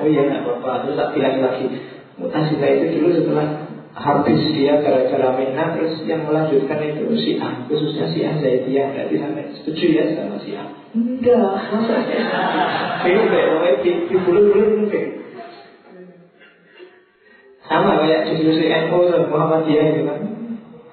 oh iya nggak apa-apa. Terus tak bilang lagi Mu'tazilah itu dulu setelah habis dia gara-gara minat terus yang melanjutkan itu si A khususnya si A Zaidiyah berarti sampai setuju ya sama si A. Enggak. Masa pokoknya di, di bulu-bulu sama kayak diskusi NU dan Muhammadiyah itu kan.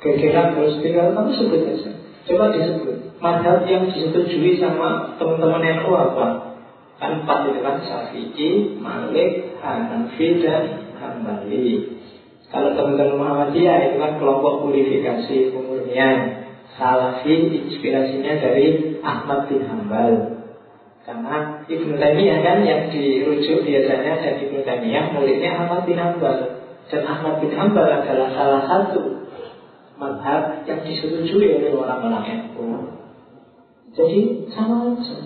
Gegeran terus tinggal kamu sebut aja. Coba disebut. Madhab yang disetujui sama teman-teman NU apa? Kan empat itu kan Syafi'i, Malik, Hanafi, dan Hambali kalau teman-teman Muhammadiyah itu kan kelompok purifikasi pemurnian Salafi inspirasinya dari Ahmad bin Hambal Karena Ibnu Taimiyah kan yang dirujuk biasanya dari Ibnu Taimiyah muridnya Ahmad bin Hambal Dan Ahmad bin Hambal adalah salah satu madhab yang disetujui oleh orang-orang NU Jadi sama aja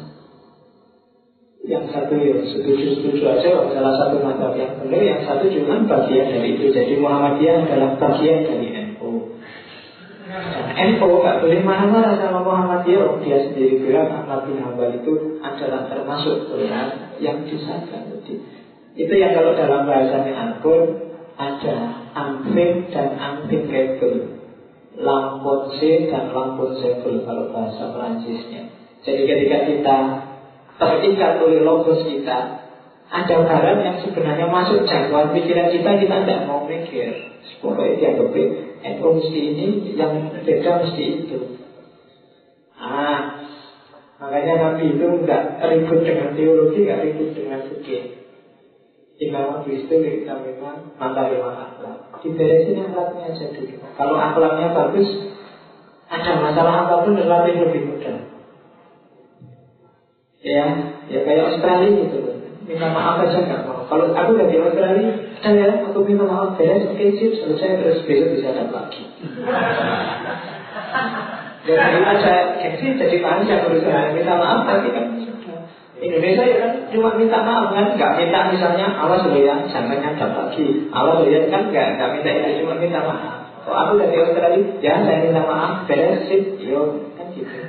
yang satu ya setuju-setuju aja salah satu madhab yang benar, yang satu cuma bagian dari itu. Jadi Muhammadiyah adalah bagian dari NU. NU gak boleh marah-marah sama Muhammadiyah. Dia sendiri bilang Ahmad bin Hambal itu adalah termasuk golongan yang disahkan. Jadi, itu yang kalau dalam bahasanya Al-Qur'an ada amfim dan amfim kebel. Lampun C dan lampun sebel kalau bahasa Perancisnya. Jadi ketika kita terikat oleh logos kita ada barang yang sebenarnya masuk jangkauan pikiran kita kita tidak mau mikir. Pokoknya dianggap NU mesti ini yang beda mesti itu. Ah makanya Nabi itu nggak ribut dengan teologi nggak ribut dengan fikih. Imam Abu itu kita memang mata lima akhlak. Diberesin akhlaknya aja Kalau akhlaknya bagus Ada masalah apa pun relatif lebih mudah Ya, ya kayak Australia gitu loh. Minta maaf aja nggak mau. Kalau aku udah di Australia, ada ya, aku minta maaf beres, oke sip, selesai terus besok bisa datang lagi. Hari aja gengsi jadi panjang urusan minta maaf tapi kan Indonesia ya kan cuma minta maaf kan, nggak minta misalnya awas lo ya, jangan nyadap lagi, awas lo ya kan nggak nggak minta itu cuma minta maaf. Kalau aku dari Australia, ya saya minta maaf, beres sip, yo kan gitu.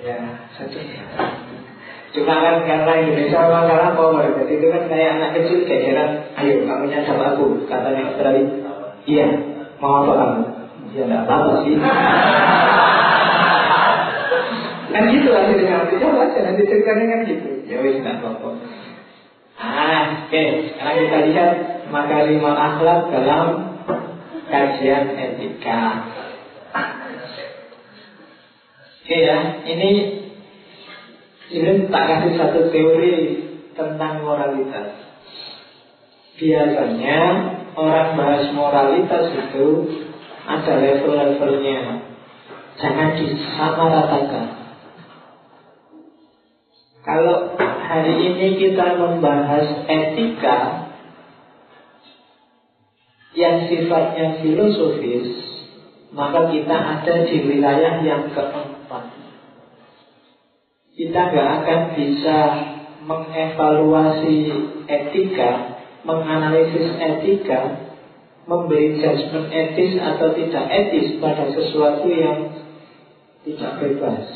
Ya, satu. Cuma kan karena Indonesia memang kalah power Jadi itu kan kayak anak kecil gegeran Ayo kamu nyadap aku Katanya Australia Iya, mau apa kamu? Ya enggak apa-apa sih. Kan gitu hasilnya Nanti coba aja, nanti ceritanya kan gitu. Ya wis enggak apa-apa. Ah, oke. Okay. Sekarang kita lihat Makarimah akhlak dalam Kajian etika Oke ya, ini ini tak kasih satu teori tentang moralitas. Biasanya orang bahas moralitas itu ada level-levelnya. Jangan disamaratakan. Kalau hari ini kita membahas etika yang sifatnya filosofis, maka kita ada di wilayah yang keempat kita nggak akan bisa mengevaluasi etika, menganalisis etika, memberi judgement etis atau tidak etis pada sesuatu yang tidak bebas.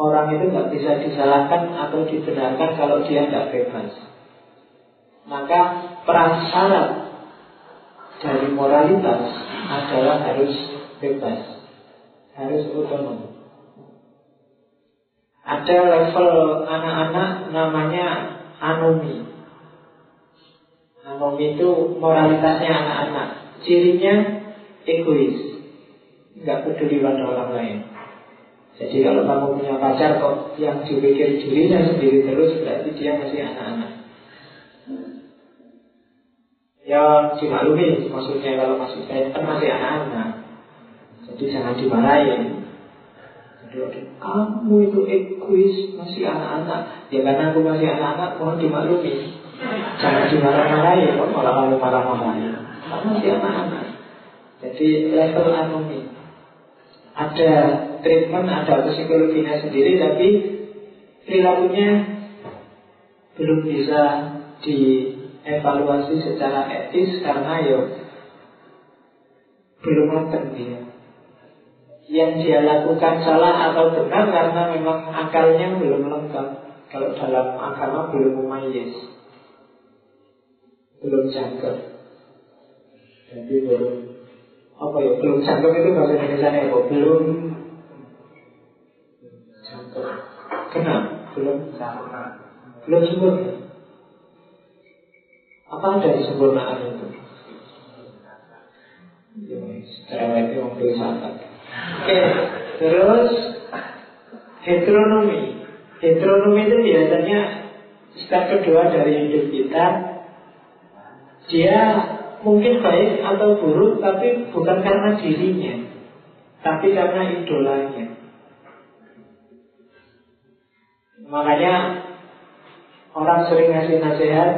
Orang itu nggak bisa disalahkan atau dibenarkan kalau dia tidak bebas. Maka prasyarat dari moralitas adalah harus bebas, harus otonom. Ada level anak-anak namanya anomi. Anomi itu moralitasnya anak-anak. Cirinya egois. Nggak peduli pada orang lain. Jadi kalau kamu punya pacar kok yang dipikir dirinya sendiri terus berarti dia masih anak-anak. Ya dimaklumi maksudnya kalau masih kan masih anak-anak. Jadi jangan dimarahin kamu itu egois masih anak-anak. Ya karena aku masih anak-anak mohon dimaklumi. Jangan dimarah-marahi kok malah kamu marah-marahi. Kamu masih anak-anak. Jadi level anomi ada treatment ada psikologinya sendiri tapi perilakunya belum bisa dievaluasi secara etis karena ya belum matang dia yang dia lakukan salah atau benar karena memang akalnya belum lengkap. Kalau dalam agama belum memayis. belum cakep. Jadi belum apa ya belum cakep itu bahasa Indonesia apa? Belum cakep. Kenapa? Belum sempurna. Belum sempurna. Apa ada kesempurnaan itu? Ya, cerewet itu mobil sangat. Oke, terus heteronomi. Heteronomi itu biasanya step kedua dari hidup kita. Dia mungkin baik atau buruk, tapi bukan karena dirinya, tapi karena idolanya. Makanya orang sering ngasih nasihat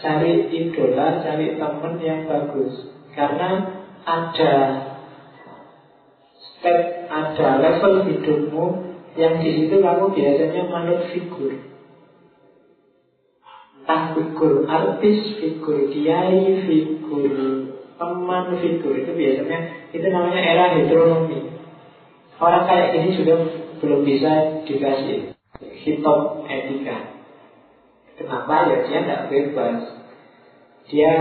cari idola, cari teman yang bagus, karena ada step, ada level hidupmu yang di situ kamu biasanya manut figur. Entah figur artis, figur kiai, figur teman, figur itu biasanya itu namanya era heteronomi. Orang kayak ini sudah belum bisa dikasih hitop etika. Kenapa? Ya dia tidak bebas. Dia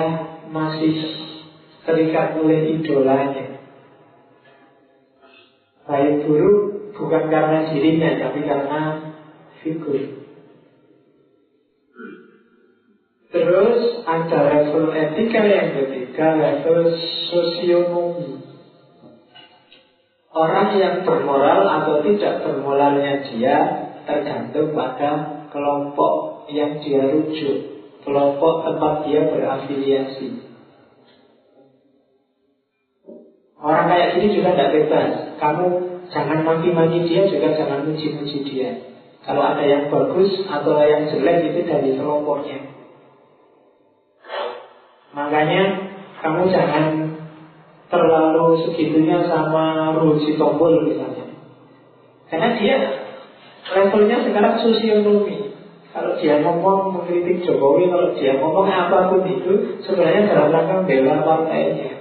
masih terikat oleh idolanya. Baik buruk bukan karena dirinya, tapi karena figur. Terus ada level etika yang ketiga, level sosionomi. Orang yang bermoral atau tidak bermoralnya dia tergantung pada kelompok yang dia rujuk, kelompok tempat dia berafiliasi. Orang kayak gini juga tidak bebas. Kamu jangan maki-maki dia, juga jangan muji-muji dia. Kalau ada yang bagus atau yang jelek itu dari kelompoknya. Makanya kamu jangan terlalu segitunya sama Ruji Tombol misalnya. Karena dia levelnya sekarang sosionomi. Kalau dia ngomong mengkritik Jokowi, kalau dia ngomong apa pun itu, sebenarnya dalam rangka bela partainya.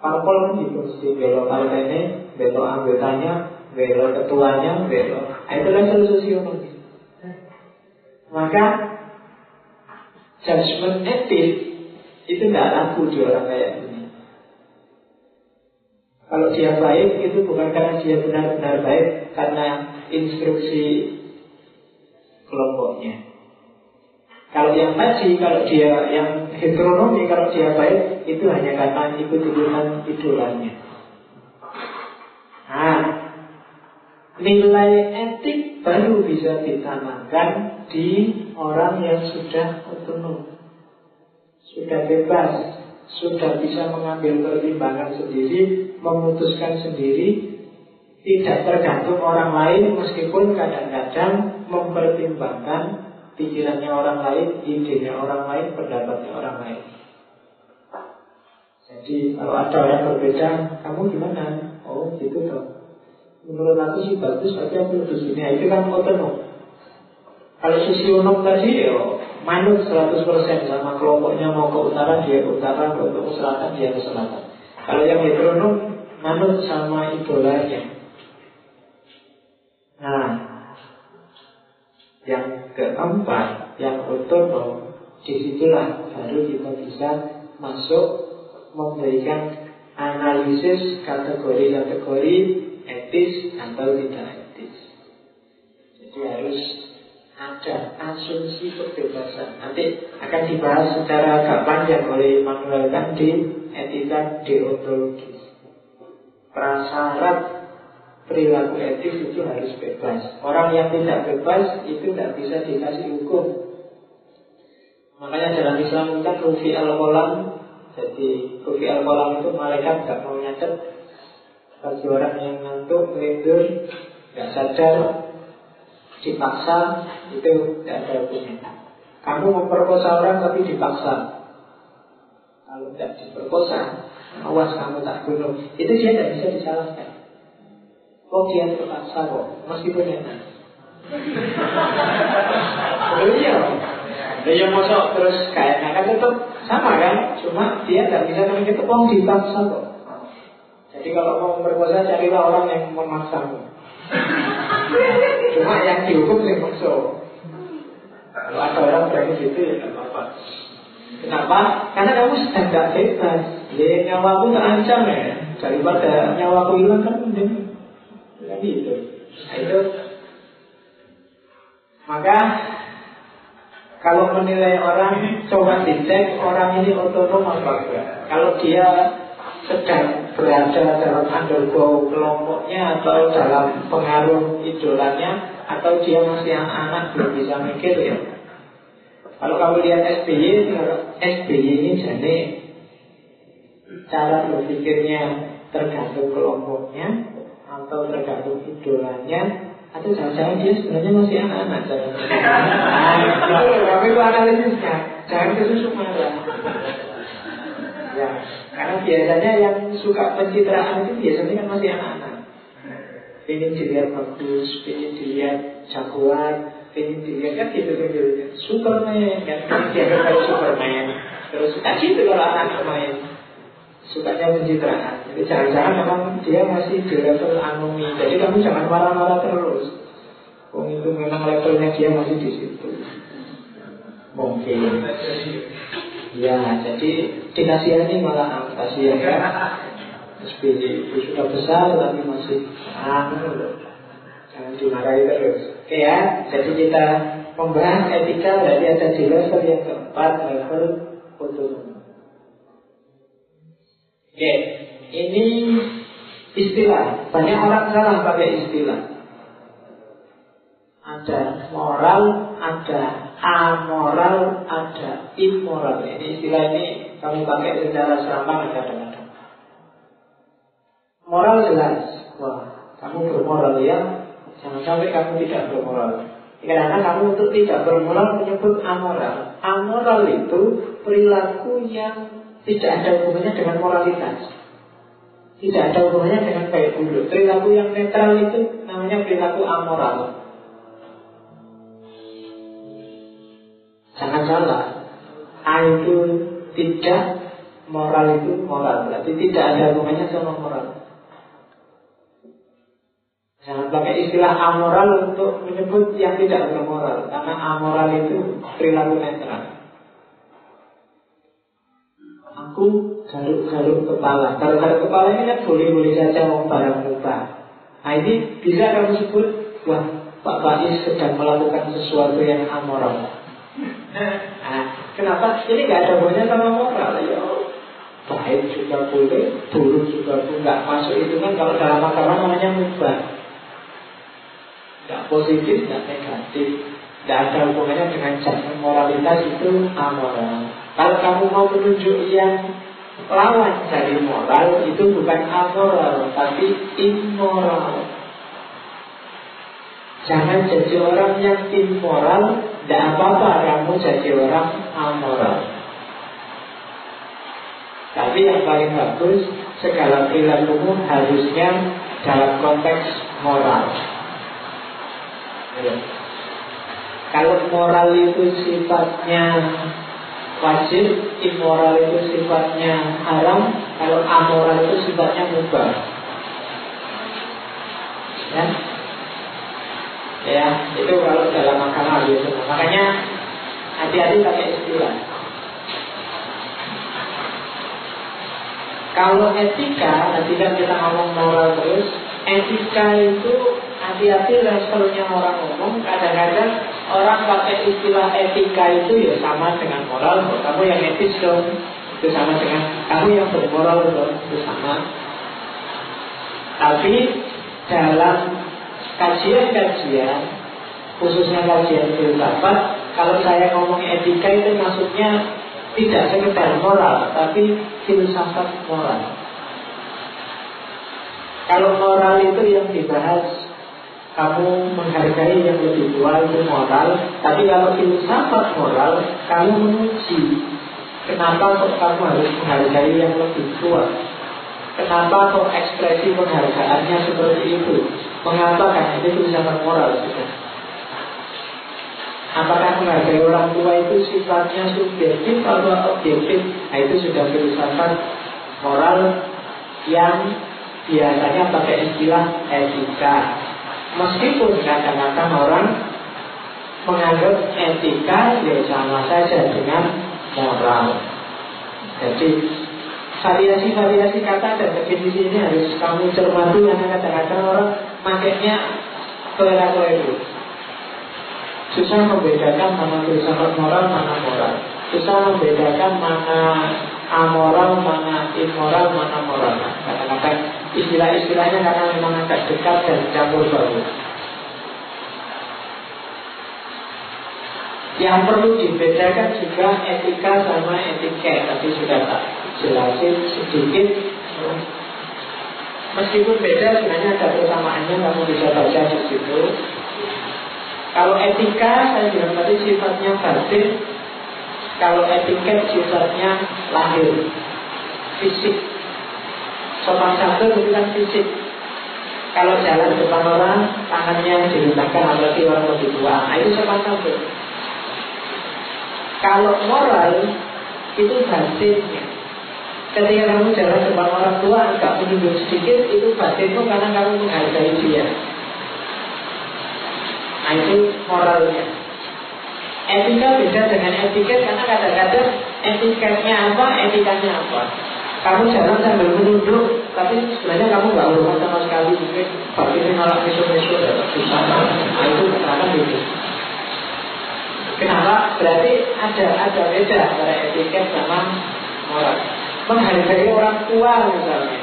Parpol kan gitu, si bela partainya, bela anggotanya, bela ketuanya, bela. Nah, itu level sosionomi. Maka judgment etik itu tidak laku di orang kayak ini. Kalau dia baik itu bukan karena dia benar-benar baik, karena instruksi kelompoknya. Kalau yang tadi, kalau dia yang heteronomi, kalau dia baik, itu hanya karena ikut ikutan idolanya. Nah, nilai etik baru bisa ditanamkan di orang yang sudah otonom, sudah bebas, sudah bisa mengambil pertimbangan sendiri, memutuskan sendiri, tidak tergantung orang lain meskipun kadang-kadang mempertimbangkan pikirannya orang lain, idenya orang lain, pendapatnya orang lain. Jadi kalau ada orang berbeda, kamu gimana? Oh gitu dong. Menurut aku sih bagus, tapi aku lebih sini. Itu kan otonom. Kalau sosionom tadi, ya manut 100% sama kelompoknya mau ke utara, dia ke utara, mau ke selatan, dia ke selatan. Kalau yang heteronom, manut sama idolanya. Nah, yang keempat, yang otonom, di situlah baru kita bisa masuk memberikan analisis kategori-kategori etis atau tidak etis. Jadi harus ada asumsi kebebasan. Nanti akan dibahas secara agak panjang oleh Immanuel Kant di etika deontologis. Prasyarat perilaku etis itu harus bebas. Orang yang tidak bebas itu tidak bisa dikasih hukum. Makanya dalam Islam kan rufi al kolam jadi rufi al kolam itu malaikat tidak mau nyatet bagi orang yang ngantuk, melindur, tidak sadar, dipaksa itu tidak ada hukumnya. Kamu memperkosa orang tapi dipaksa. Kalau tidak diperkosa, awas kamu tak bunuh. Itu dia tidak bisa disalahkan. Kok dia terpaksa kok, meskipun enak. Oh iya, dia masuk terus kayaknya kan tetap sama kan, cuma dia tidak bisa temen itu kok dipaksa kok. Jadi kalau mau berpuasa carilah orang yang memaksamu. Cuma yang dihukum yang masuk. Kalau ada orang berani gitu ya nggak apa-apa. Kenapa? Karena kamu sedang tidak bebas. Ya, nyawaku terancam ya. Daripada nyawaku hilang kan mending. Itu. Maka kalau menilai orang, coba dicek orang ini otonom apa enggak. Kalau dia sedang berada dalam undergo kelompoknya atau dalam pengaruh idolanya atau dia masih anak-anak belum bisa mikir ya. Kalau kamu lihat SBY, SBY ini jadi cara berpikirnya tergantung kelompoknya atau tergantung idolanya. Atau jangan-jangan dia sebenarnya masih anak-anak Nah, itu tapi itu analisisnya Jangan kesusu marah Ya, karena biasanya yang suka pencitraan itu biasanya kan masih anak-anak. Ingin dilihat bagus, ingin dilihat jagoan Ingin dilihat kan gitu gitu. Superman kan, dia kayak Superman. Terus suka gitu kalau anak main sukanya pencitraan. Jadi jangan-jangan memang dia masih di level anomi. Jadi kamu jangan marah-marah terus. Oh itu memang levelnya dia masih di situ. Mungkin. Ya, jadi dikasihani malah kasihan kan. SPJ itu sudah besar tapi masih anu Jangan dimarahi terus. Oke ya, jadi kita membahas etika berarti ada di level yang keempat level otonomi. Oke, ini istilah. Banyak orang salah pakai istilah. Ada moral, ada amoral, ada immoral. Ini istilah ini kami pakai secara serampangan kadang-kadang. Moral jelas. Wah, kamu bermoral ya. Jangan sampai kamu tidak bermoral. Karena kamu untuk tidak bermoral menyebut amoral. Amoral itu perilaku yang tidak ada hubungannya dengan moralitas. Tidak ada hubungannya dengan baik buruk. Perilaku yang netral itu namanya perilaku amoral. Jangan salah. A itu tidak, moral itu moral. Berarti tidak ada hubungannya sama moral. Jangan pakai istilah amoral untuk menyebut yang tidak bermoral. Karena amoral itu perilaku netral. Aku garuk-garuk kepala. Garuk-garuk kepala ini kan boleh-boleh saja mau barang mubah. Nah ini bisa kamu sebut, wah Pak Faiz sedang melakukan sesuatu yang amoral. Nah, kenapa? Ini nggak ada hubungannya sama moral. Ya, baik juga boleh, buruk juga boleh. Nggak masuk itu kan kalau dalam agama namanya mubah. Nggak positif, nggak negatif. Nggak ada hubungannya dengan judgment moralitas itu amoral. Kalau kamu mau menunjuk yang lawan dari moral itu bukan amoral tapi immoral. Jangan jadi orang yang immoral, tidak apa-apa kamu jadi orang amoral. Tapi yang paling bagus segala perilakumu harusnya dalam konteks moral. Kalau moral itu sifatnya wajib, immoral itu sifatnya haram, kalau amoral itu sifatnya mubah. Ya, ya itu kalau dalam makanan gitu. Makanya hati-hati pakai istilah. Kalau etika, nanti kan kita ngomong moral terus, etika itu hati-hati levelnya orang umum. Kadang-kadang orang pakai istilah etika itu ya sama dengan moral. Kamu yang etis dong, itu sama dengan kamu yang bermoral dong, itu sama. Tapi dalam kajian-kajian, khususnya kajian filsafat, kalau saya ngomong etika itu maksudnya tidak sekedar moral, tapi filsafat moral. Kalau moral itu yang dibahas kamu menghargai yang lebih tua itu moral Tapi kalau filsafat moral Kamu menguji Kenapa kok kamu harus menghargai yang lebih tua? Kenapa kok ekspresi penghargaannya seperti itu? Mengapa kan itu filsafat moral juga Apakah menghargai orang tua itu sifatnya subjektif atau objektif? Nah itu sudah filsafat moral yang biasanya pakai istilah etika Meskipun kadang-kadang orang menganggap etika ya sama saja dengan moral. Jadi variasi-variasi kata dan definisi ini harus kamu cermati karena kadang-kadang orang makainya kelera itu. Susah membedakan mana filsafat moral, mana moral. Susah membedakan mana amoral, mana immoral, mana moral. Kadang-kadang istilah-istilahnya karena memang agak dekat dan campur baur. Yang perlu dibedakan juga etika sama etiket Tadi sudah tak jelasin sedikit Meskipun beda sebenarnya ada persamaannya Kamu bisa baca di situ Kalau etika saya bilang tadi sifatnya batin Kalau etiket sifatnya lahir Fisik Sopan santun itu kan fisik kalau jalan depan orang, tangannya direndahkan apalagi orang lebih tua. Nah, itu sopan santun. Kalau moral itu batinnya. Ketika kamu jalan depan orang tua agak menunjuk sedikit itu batinmu karena kamu menghargai dia. Nah itu moralnya. Etika beda dengan etiket karena kadang-kadang etiketnya apa, etikanya apa. Kamu jalan sambil menunduk, tapi sebenarnya kamu nggak hormat sama sekali. Mungkin batinnya nolak mesu-mesu, susah. Nah itu karena gitu. Kenapa? Berarti ada ada beda antara etiket sama moral. Menghargai orang tua misalnya.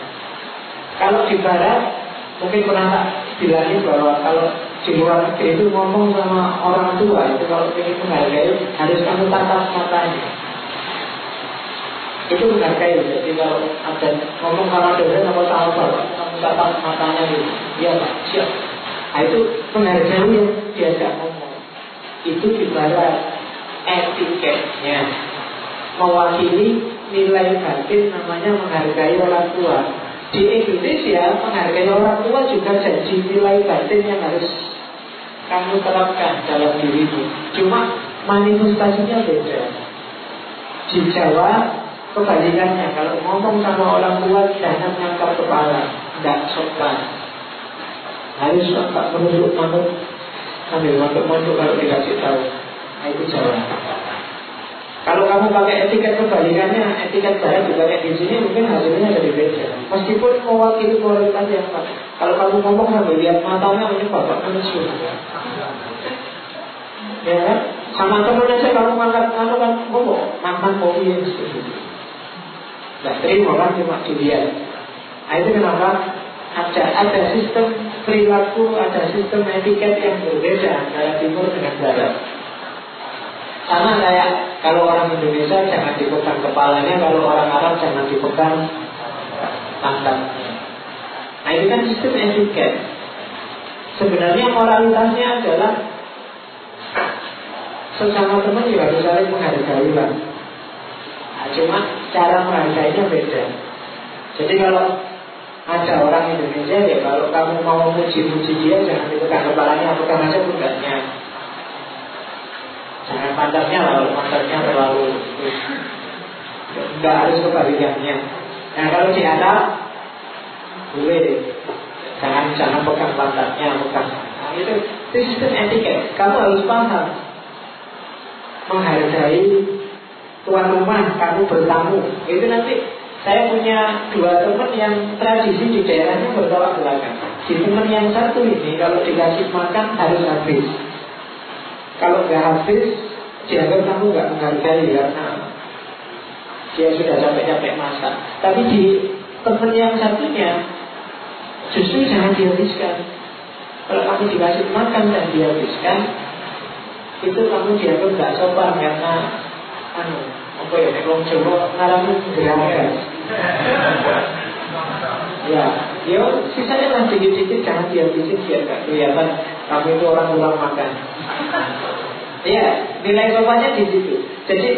Kalau di barat mungkin pernah bilangin bahwa kalau di luar negeri itu ngomong sama orang tua itu kalau ingin menghargai harus kamu tatap matanya. Itu menghargai. Jadi kalau ada ngomong sama dosen sama bapak kamu tatap matanya gitu. Iya pak, siap. Nah itu menghargai yang diajak ngomong itu ibarat etiketnya mewakili nilai batin namanya menghargai orang tua di Indonesia menghargai orang tua juga jadi nilai batin yang harus kamu terapkan dalam dirimu. Cuma manifestasinya beda. Di Jawa kebalikannya. Kalau ngomong sama orang tua jangan ngangkat kepala. Tidak sopan. Harus tak menunduk manut sambil mondok-mondok kalau dikasih tahu. Nah, itu jalan kalau kamu pakai etiket kebalikannya etiket juga kayak di sini mungkin hasilnya jadi beda. Meskipun mewakili kualitas yang kalau kamu ngomong sambil lihat matanya ini bapak manusia ya kan? Sama temen aja kamu ngangkat kamu kan ngomong mantan kopi yang seperti itu Nah, terima kan cuma dilihat Nah itu kenapa? Ada ada sistem perilaku, ada sistem etiket yang berbeda antara timur dengan barat. Sama kayak kalau orang Indonesia jangan dipegang kepalanya, kalau orang Arab jangan dipegang tangannya. Nah itu kan sistem etiket. Sebenarnya moralitasnya adalah sesama teman juga harus saling menghargai lah. Nah, cuma cara menghargainya beda. Jadi kalau ada orang Indonesia ya kalau kamu mau muji-muji dia jangan dipegang kepalanya, pegang aja pundaknya. Pantatnya kalau pantatnya terlalu Enggak harus kebalikannya. Nah kalau di atas gue jangan jangan pegang pantatnya, pegang. Nah, itu, itu sistem etiket. Kamu harus paham menghargai tuan rumah kamu bertamu. Itu nanti saya punya dua teman yang tradisi di daerahnya bertolak belakang. Si teman yang satu ini kalau dikasih makan harus habis. Kalau nggak habis, dianggap kamu nggak menghargai karena dia sudah capek-capek masak. Tapi di teman yang satunya justru jangan dihabiskan. Kalau kamu dikasih makan dan dihabiskan, itu kamu dianggap nggak sopan karena anu, apa ya, kalau Jawa ngarang gerakan. ya, ya sisanya lah dikit-dikit jangan dihabisin biar gak kelihatan kamu itu orang kurang makan. ya, nilai sopannya di situ. Jadi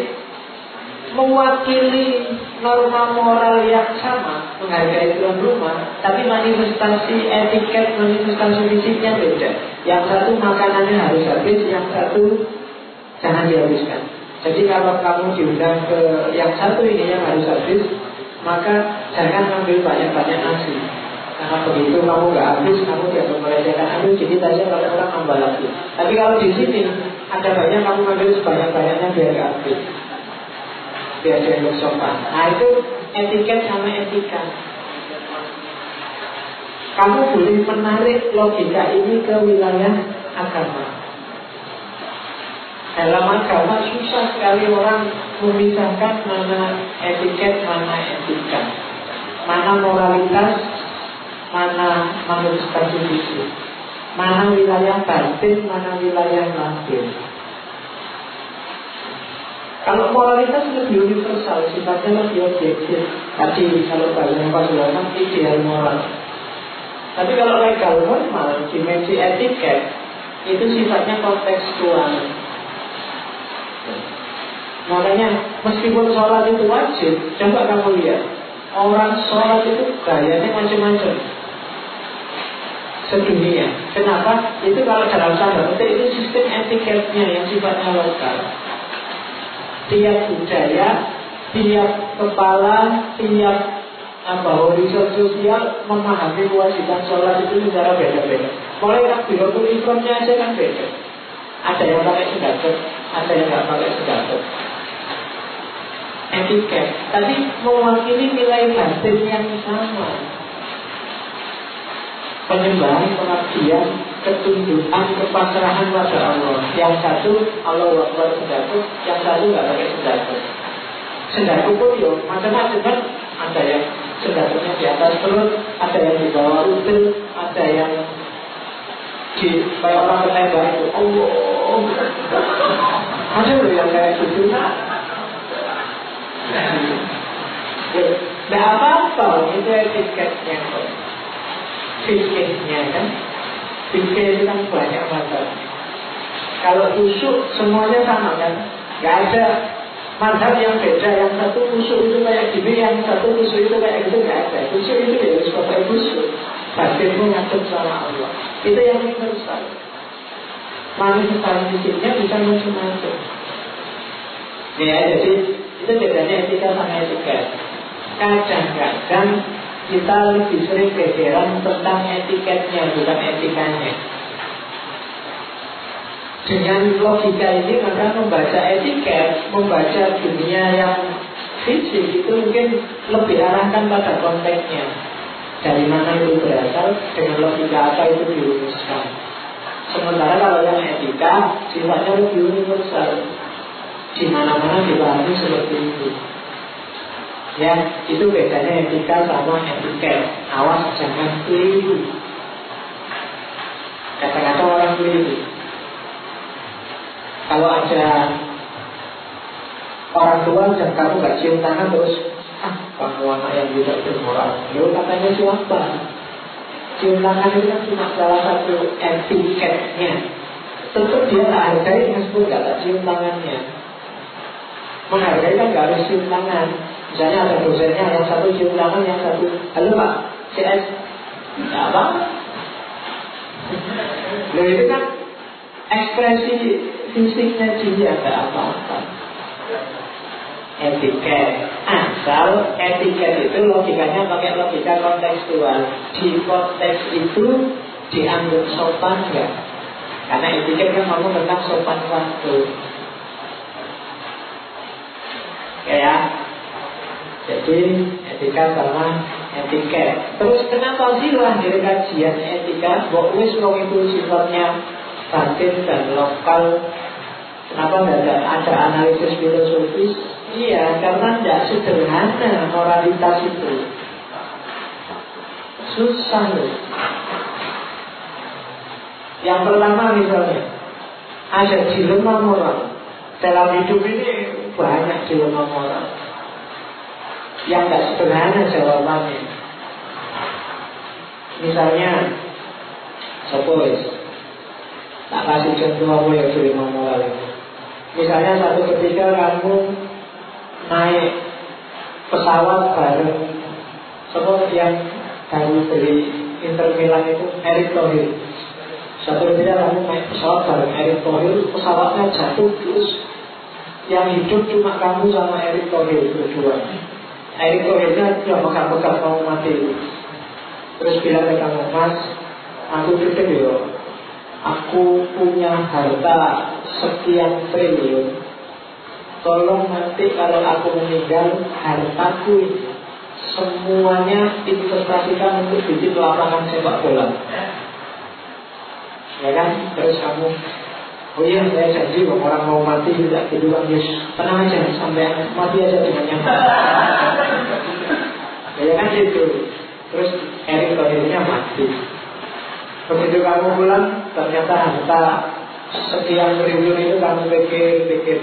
mewakili norma moral yang sama menghargai tuan rumah tapi manifestasi etiket manifestasi fisiknya beda yang satu makanannya harus habis yang satu jangan dihabiskan jadi kalau kamu diundang ke yang satu ini yang harus habis maka jangan ambil banyak-banyak nasi. Karena begitu kamu nggak habis, kamu tidak melecehkan. Ambil sedikit saja kalau orang nambah lagi. Tapi kalau di sini ada banyak kamu ambil sebanyak-banyaknya biar habis. Biar dianggap sopan. Nah itu etiket sama etika. Kamu boleh menarik logika ini ke wilayah agama. Dalam agama susah sekali orang memisahkan mana etiket, mana etika. Mana moralitas, mana manifestasi fisik Mana wilayah batin, mana wilayah lahir kalau moralitas lebih universal, sifatnya lebih objektif. Tadi kalau Pak Sulaiman ideal moral. Tapi kalau legal normal, dimensi etiket itu sifatnya kontekstual. Makanya meskipun sholat itu wajib, coba kamu lihat orang sholat itu gayanya macam-macam sedunia. Kenapa? Itu kalau dalam tanda petik itu sistem etiketnya yang sifatnya lokal. Tiap budaya, tiap kepala, tiap apa horizon sosial memahami kewajiban sholat itu secara beda-beda. Mulai takbiratul ikramnya aja kan beda. Ada yang pakai sedatuk, ada yang nggak pakai sedatuk. Etiket, tadi mewakili nilai batin yang sama penyembahan, pengabdian, ketundukan, kepasrahan pada Allah. Yang satu Allah Akbar sendatu, yang satu nggak pakai sendatu. Sendatu pun yo macam-macam kan. Ada yang sendatunya di atas perut, ada yang di bawah lutut, ada yang di kayak orang ketembak itu. Allah, ada yang kayak gitu. Nah, apa-apa itu etiketnya fikihnya kan? Fikih kan banyak macam kalau kusuk semuanya sama kan? Nggak ada mazhab yang beda. Yang satu kusuk itu kayak gini yang satu kusuk itu kayak gitu nggak ada. Kusuk itu ya harus pakai kusuk batinmu ngatur sama Allah. Itu yang universal manifestasi fisiknya bisa macam-macam. Ya jadi itu bedanya etika sama etika. Kadang-kadang kita lebih sering kegeran tentang etiketnya bukan etikanya. Dengan logika ini maka membaca etiket membaca dunia yang fisik itu mungkin lebih arahkan pada konteksnya. Dari mana itu berasal dengan logika apa itu dirumuskan sementara kalau yang etika sifatnya lebih universal. Di mana-mana dipahami seperti itu Ya, itu bedanya etika sama etiket. Awas jangan keliru. Kata-kata orang keliru. Kalau ada orang tua dan kamu gak cium tangan terus ah kamu anak yang tidak bermoral. Lalu katanya siapa? Cium tangan itu kan cuma salah satu etiketnya. Tentu dia tak hargai meskipun gak cium tangannya. Menghargai kan gak harus cium tangan. Misalnya ada dosennya yang satu cium tangan, yang satu. Halo pak CS, nggak apa? Loh itu kan ekspresi fisiknya dia ada apa-apa. Etiket Asal etiket itu logikanya pakai logika kontekstual. Di konteks itu dianggap sopan enggak Karena etiket kan ngomong tentang sopan waktu Ya, jadi etika sama etiket. Terus kenapa sih lahir kajian etika? Bahwa wis itu sifatnya batin dan lokal. Kenapa tidak ada analisis filosofis? Iya, karena tidak sederhana moralitas itu. Susah loh. Yang pertama misalnya, ada dilema moral. Dalam hidup ini banyak dilema moral yang tidak sederhana jawabannya. Misalnya, suppose, tak kasih contoh apa yang sudah ini. Misalnya satu ketika kamu naik pesawat bareng semua yang baru beli Inter Milan itu Eric Thohir. Satu ketika kamu naik pesawat bareng Eric Thohir, pesawatnya jatuh terus yang hidup cuma kamu sama Eric Thohir berdua. Erick Thohirnya sudah pegang-pegang mau mati. Terus bilang ke kamu Mas Aku gede ya Aku punya harta sekian triliun. Tolong nanti kalau aku meninggal Hartaku Semuanya investasikan untuk bikin lapangan sepak bola. Ya kan? Terus kamu Oh iya, saya janji kalau orang mau mati tidak kan yes. Tenang aja, sampai mati aja dengan Ya kan gitu Terus Erick Thohirnya mati Begitu kamu pulang, ternyata harta sekian triliun itu kamu pikir-pikir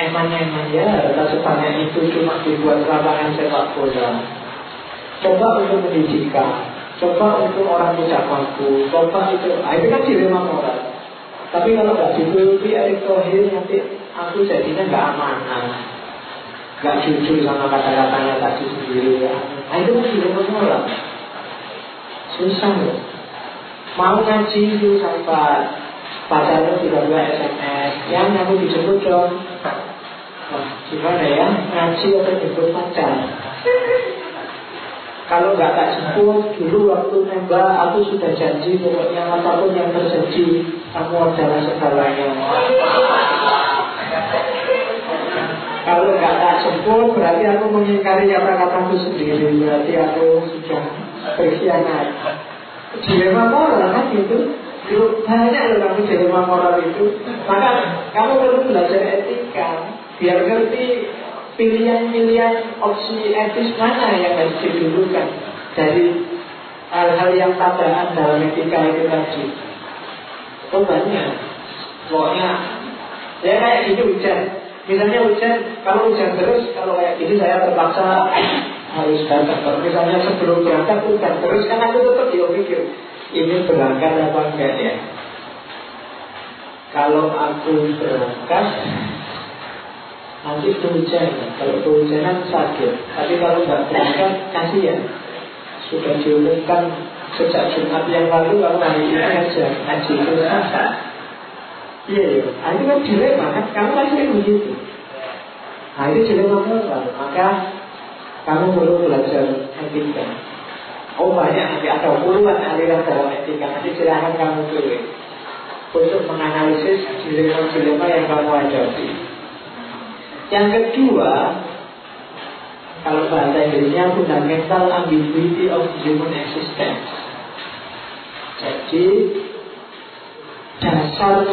eman-eman ya harta sebanyak itu cuma dibuat lapangan sepak bola. Coba untuk pendidikan, coba untuk orang tidak mampu, coba itu, ah, itu kan dilema moral. Tapi kalau nggak dituruti Erick Thohir nanti aku jadinya nggak amanah, nggak jujur sama kata-katanya tadi sendiri ya. Nah itu dilema moral. Susah loh. Mau ngaji itu sampai pacarnya tiba-tiba SMS, yang aku dijemput dong. Wah, gimana ya? Ngaji atau jemput pacar? Kalau nggak tak jemput, dulu waktu nembak aku sudah janji pokoknya apa pun yang terjadi, kamu adalah segalanya. Kalau nggak tak jemput, berarti aku mengingkari kata-kataku sendiri, berarti aku sudah berkhianat. Dilema moral kan. Dulu banyak loh kamu dilema moral itu. Maka kamu perlu belajar etika biar ngerti pilihan-pilihan opsi etis mana yang harus didulukan dari hal-hal yang tabrakan dalam etika itu tadi. Oh banyak. Pokoknya ya kayak gini hujan. Misalnya hujan, kalau hujan terus, kalau kayak gini saya terpaksa harus datang. Misalnya sebelum berangkat hujan terus, kan aku tetap ya mikir ini berangkat apa enggak ya? Kalau aku berangkat nanti kehujanan. Kalau kehujanan sakit, tapi kalau nggak berangkat kasihan. Sudah diumumkan sejak Jumat yang lalu kalau hari ini aja ngaji terus Iya, iya. Nah, itu kan dilema kan? Kamu kan sering begitu. Nah, itu dilema moral. Maka kamu perlu belajar etika. Oh banyak, nanti ada puluhan aliran dalam etika. Nanti silahkan kamu pilih untuk menganalisis dilema-dilema yang kamu hadapi. Yang kedua, kalau bahasa Inggrisnya fundamental ambiguity of human existence. Jadi dasar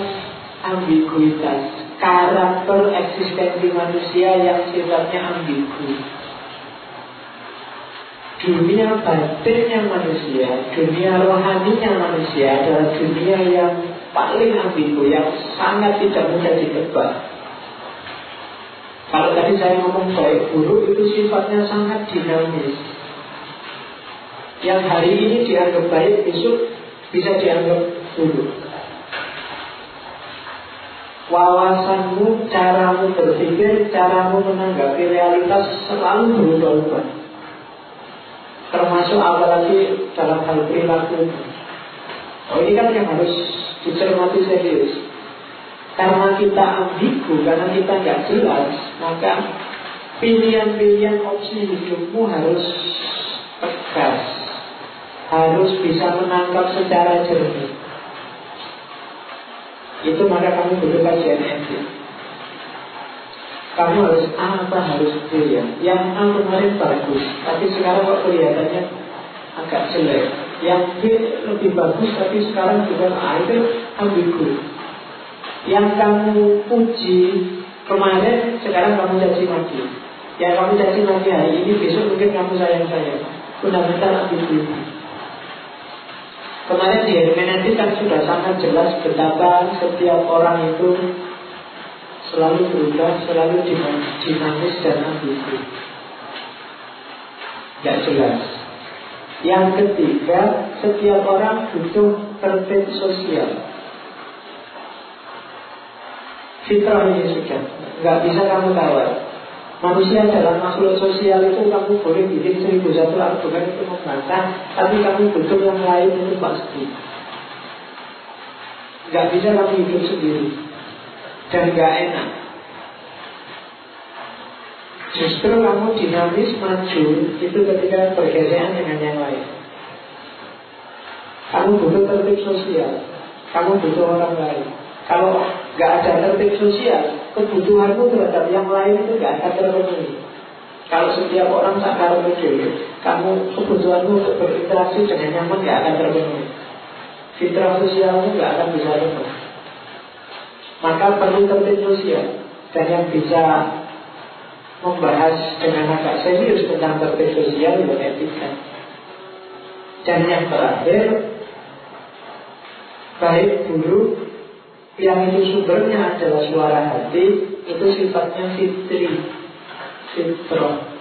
ambiguitas karakter eksistensi manusia yang sifatnya ambigu dunia batinnya manusia, dunia rohaninya manusia adalah dunia yang paling ambigu, yang sangat tidak mudah ditebak. Kalau tadi saya ngomong baik buruk itu sifatnya sangat dinamis. Yang hari ini dianggap baik, besok bisa dianggap buruk. Wawasanmu, caramu berpikir, caramu menanggapi realitas selalu berubah-ubah. Termasuk apalagi dalam hal perilaku Oh ini kan yang harus dicermati serius Karena kita ambigu, karena kita nggak jelas Maka pilihan-pilihan opsi hidupmu harus tegas. Harus bisa menangkap secara jernih. Itu maka kamu butuh kajian etik. Kamu harus A apa harus B ya? Yang A kemarin bagus Tapi sekarang kok kelihatannya agak jelek. Yang B lebih bagus Tapi sekarang juga A itu ambigu Yang kamu puji kemarin Sekarang kamu caci maki Yang kamu caci maki hari ini Besok mungkin kamu sayang-sayang Fundamental ambigu Kemarin di Hermeneutik kan sudah sangat jelas betapa setiap orang itu selalu berubah, selalu dinamis dan ambigu. Tidak jelas. Yang ketiga, setiap orang butuh tertib sosial. Fitrah ini sudah, nggak bisa kamu tawar. Manusia adalah makhluk sosial itu kamu boleh bikin seribu satu argumen itu membantah, tapi kamu butuh yang lain itu pasti. Nggak bisa kamu hidup sendiri dan gak enak. Justru kamu dinamis maju itu ketika bergesekan dengan yang lain. Kamu butuh tertib sosial, kamu butuh orang lain. Kalau Gak ada tertib sosial. Kebutuhanmu terhadap yang lain itu gak akan terpenuhi. Kalau setiap orang tak karumu Kamu kebutuhanmu untuk berinteraksi dengan nyaman gak akan terpenuhi. Fitrah sosialmu gak akan bisa penuh. Maka perlu tertib sosial. Dan yang bisa membahas dengan agak serius tentang tertib sosial dan etika. Dan yang terakhir Baik buruk yang itu sumbernya adalah suara hati itu sifatnya fitri fitro.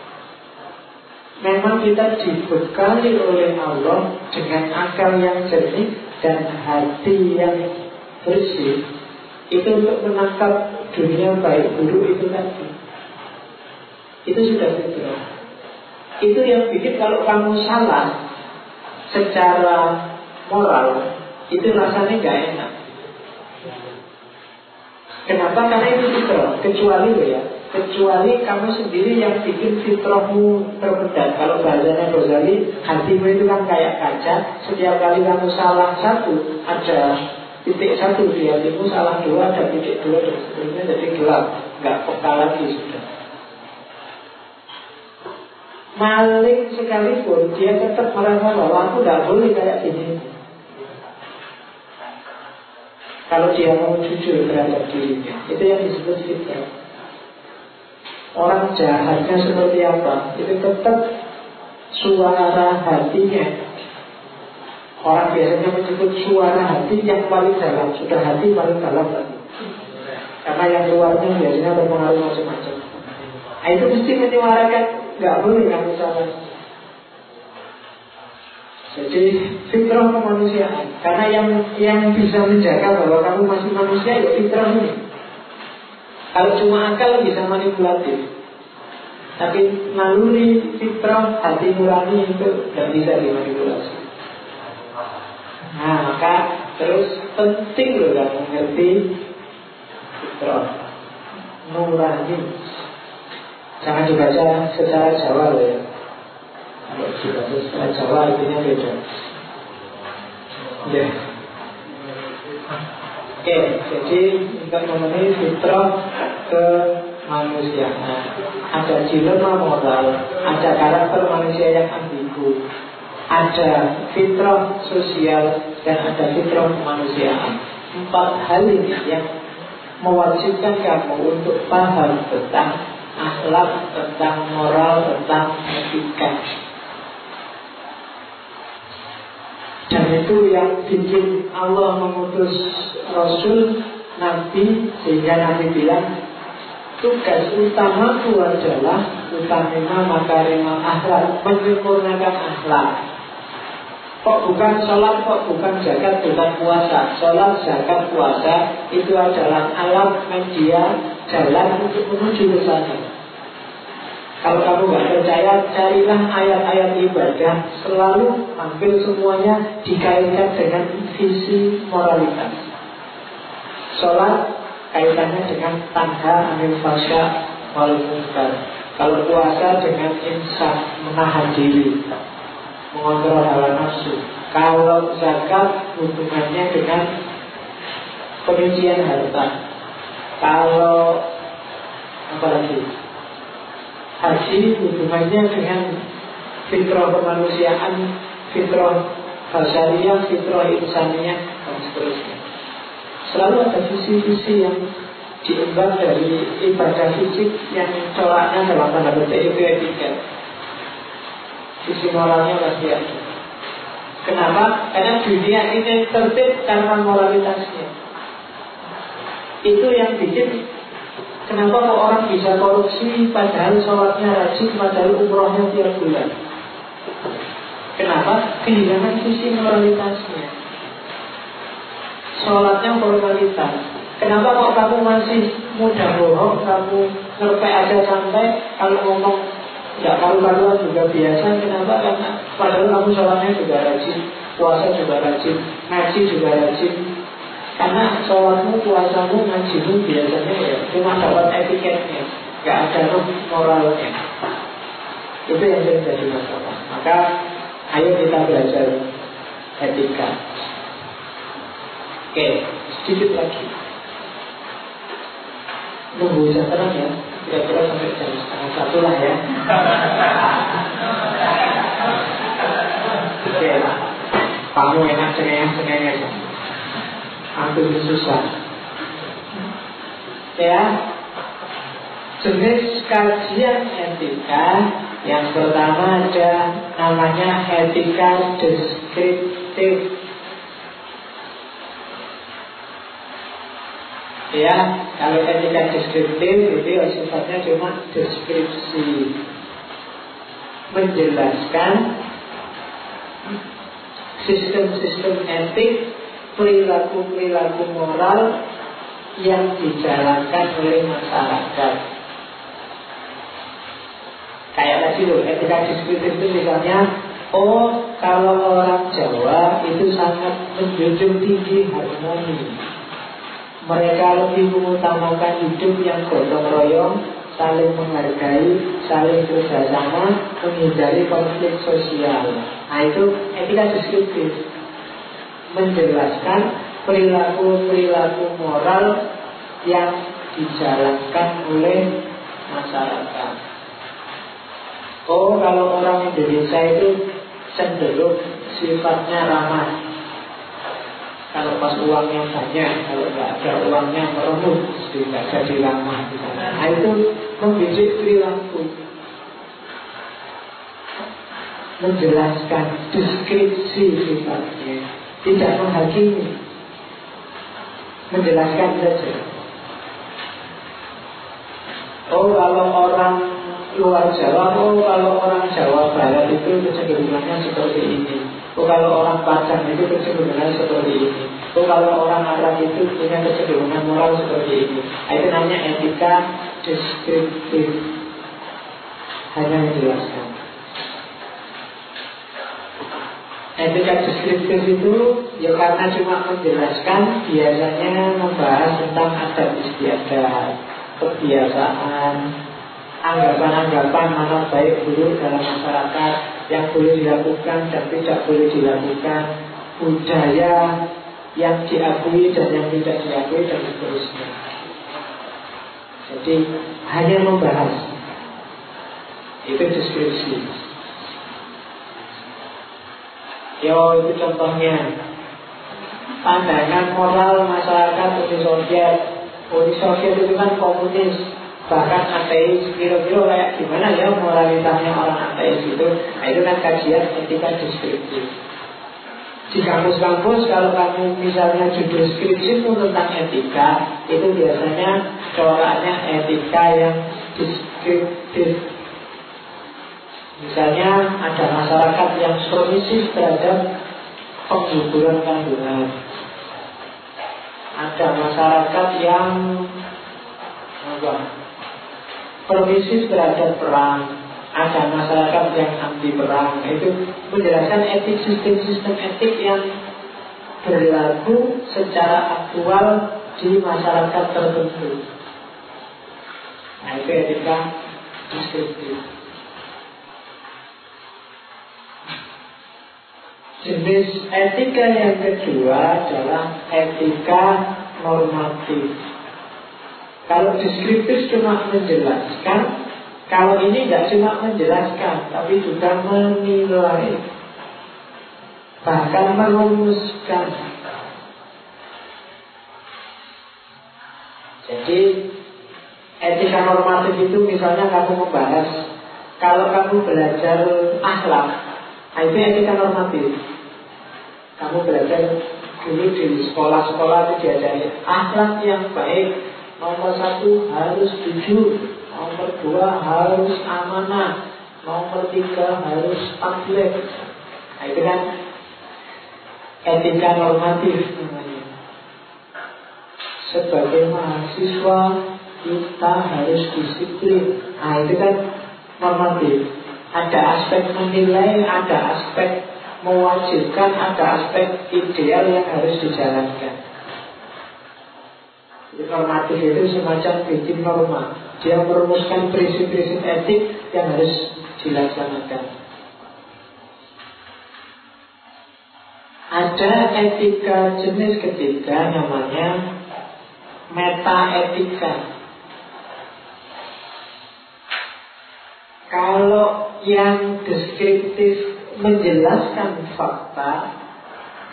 Memang kita dibekali oleh Allah dengan akal yang jernih dan hati yang bersih itu untuk menangkap dunia baik buruk itu tadi. Itu sudah fitro. Itu yang bikin kalau kamu salah secara moral itu rasanya gak enak Kenapa? Karena itu fitrah. Kecuali loh ya, kecuali kamu sendiri yang bikin fitrahmu terbedat. Kalau bahasanya Ghazali, hatimu itu kan kayak kaca. Setiap kali kamu salah satu, ada titik satu di hatimu, salah dua, ada titik dua, dan seterusnya jadi gelap. Nggak peka lagi sudah. Maling sekalipun, dia tetap merasa bahwa aku tidak boleh kayak gini. Kalau dia mau jujur terhadap dirinya Itu yang disebut fitnah. Orang jahatnya seperti apa? Itu tetap suara hatinya. Orang biasanya menyebut suara hati yang paling dalam. Sudah hati paling dalam Karena yang luarnya biasanya berpengaruh macam-macam. Nah itu mesti menyuarakan. Gak boleh kamu salah jadi fitrah kemanusiaan. Karena yang yang bisa menjaga bahwa kamu masih manusia ya fitrah ini. Kalau cuma akal bisa manipulatif. Tapi naluri fitrah hati nurani itu tidak bisa dimanipulasi. Nah maka terus penting loh kamu mengerti fitrah. Nurani. Jangan dibaca secara Jawa loh ya kalau Jawa artinya beda. Ya. Oke, jadi untuk memenuhi fitrah ke manusia. Nah, ada dilema moral, ada karakter manusia yang ambigu, ada fitrah sosial dan ada fitrah kemanusiaan. Empat hal ini yang mewajibkan kamu untuk paham tentang akhlak, tentang moral, tentang etika. Dan itu yang bikin Allah mengutus Rasul Nabi Sehingga Nabi bilang Tugas utamaku adalah Utamina makarima akhlak Menyempurnakan akhlak. Kok bukan sholat, kok bukan zakat, bukan puasa. Sholat, zakat, puasa Itu adalah alat media Jalan untuk menuju ke sana kalau kamu nggak percaya, carilah ayat-ayat ibadah. Selalu hampir semuanya dikaitkan dengan visi moralitas. Sholat kaitannya dengan tangga anil fasya wal munkar. Kalau puasa dengan insaf menahan diri, mengontrol hawa nafsu. Kalau zakat hubungannya dengan penyucian harta. Kalau apa lagi? Haji hubungannya dengan fitrah kemanusiaan, fitrah basyariah, fitrah insaniyah, dan seterusnya. Selalu ada visi-visi yang diemban dari ibadah fisik yang coraknya dalam tanda petik itu etika. Visi moralnya masih ada. Kenapa? Karena dunia ini tertib karena moralitasnya. Itu yang bikin Kenapa kok orang bisa korupsi padahal sholatnya rajin, padahal umrohnya tiap bulan? Kenapa? Kehilangan sisi moralitasnya. Sholatnya formalitas. Kenapa kok kamu masih mudah bohong, kamu ngerpek aja sampai kalau ngomong tidak karu-karuan juga biasa. Kenapa? Karena padahal kamu sholatnya juga rajin, puasa juga rajin, ngaji juga rajin, karena sholatmu, puasamu, ngajimu biasanya ya cuma dapat etiketnya, gak ada moralnya. Itu yang sering jadi masalah. Maka ayo kita belajar etika. Oke, sedikit lagi. nunggu jam terang ya kira-kira sampai jam setengah satu lah ya oke kamu enak cengeng-cengeng aja aku susah. Ya. Jenis kajian etika yang pertama ada namanya etika deskriptif. Ya, kalau etika deskriptif itu ya sifatnya cuma deskripsi. Menjelaskan sistem-sistem etik Perilaku-perilaku moral yang dijalankan oleh masyarakat. Kayak tadi loh, etika deskriptif itu misalnya Oh, kalau orang Jawa itu sangat menjunjung tinggi harmoni. Mereka lebih mengutamakan hidup yang gotong royong, saling menghargai, saling bekerjasama, menghindari konflik sosial. Nah itu etika deskriptif menjelaskan perilaku-perilaku moral yang dijalankan oleh masyarakat. Oh, kalau orang Indonesia itu cenderung sifatnya ramah kalau pas uangnya banyak, kalau nggak ada uangnya meremut, tidak jadi lama. Nah itu membidik perilaku, menjelaskan deskripsi sifatnya, tidak menghakimi, menjelaskan saja. Oh kalau orang luar Jawa, oh kalau orang Jawa Barat itu kecenderungannya seperti ini. Oh kalau orang Padang itu kecenderungan seperti ini. Oh kalau orang Arab itu punya kecenderungan moral seperti ini. Nah, itu namanya etika deskriptif. Hanya menjelaskan. Etika deskriptif itu ya karena cuma menjelaskan biasanya membahas tentang adat istiadat, kebiasaan, anggapan-anggapan mana baik buruk dalam masyarakat, yang boleh dilakukan dan tidak boleh dilakukan, budaya yang diakui dan yang tidak diakui dan seterusnya. Jadi hanya membahas itu deskripsi. Yo itu contohnya. Pandangan moral masyarakat Uni Soviet. Uni Soviet itu kan komunis, bahkan ateis kira-kira kayak gimana ya moralitasnya orang ateis itu? Nah, itu kan kajian etika deskriptif. Di kampus-kampus kalau kamu misalnya judul skripsi itu tentang etika itu biasanya coraknya etika yang deskriptif misalnya ada masyarakat yang permisif terhadap pengguguran kandungan ada masyarakat yang apa permisif terhadap perang. Ada masyarakat yang anti perang. Itu menjelaskan etik sistem-sistem etik yang berlaku secara aktual di masyarakat tertentu. Nah itu etika deskriptif jenis etika yang kedua adalah etika normatif kalau deskriptif cuma menjelaskan, kalau ini tidak cuma menjelaskan, tapi juga menilai, bahkan merumuskan. Jadi etika normatif itu misalnya kamu membahas kalau kamu belajar akhlak, nah itu etika normatif. Kamu belajar dulu di sekolah-sekolah itu diajari akhlak yang baik, Nomor satu harus jujur. Nomor dua harus amanah. Nomor tiga harus taklid Nah itu kan Etika normatif namanya. Sebagai mahasiswa Kita harus disiplin. Nah itu kan normatif. Ada aspek menilai Ada aspek mewajibkan ada aspek ideal yang harus dijalankan. Normatif itu semacam bikin norma. Dia merumuskan prinsip-prinsip etik yang harus dilaksanakan. Ada etika jenis ketiga namanya meta etika. Kalau yang deskriptif menjelaskan fakta,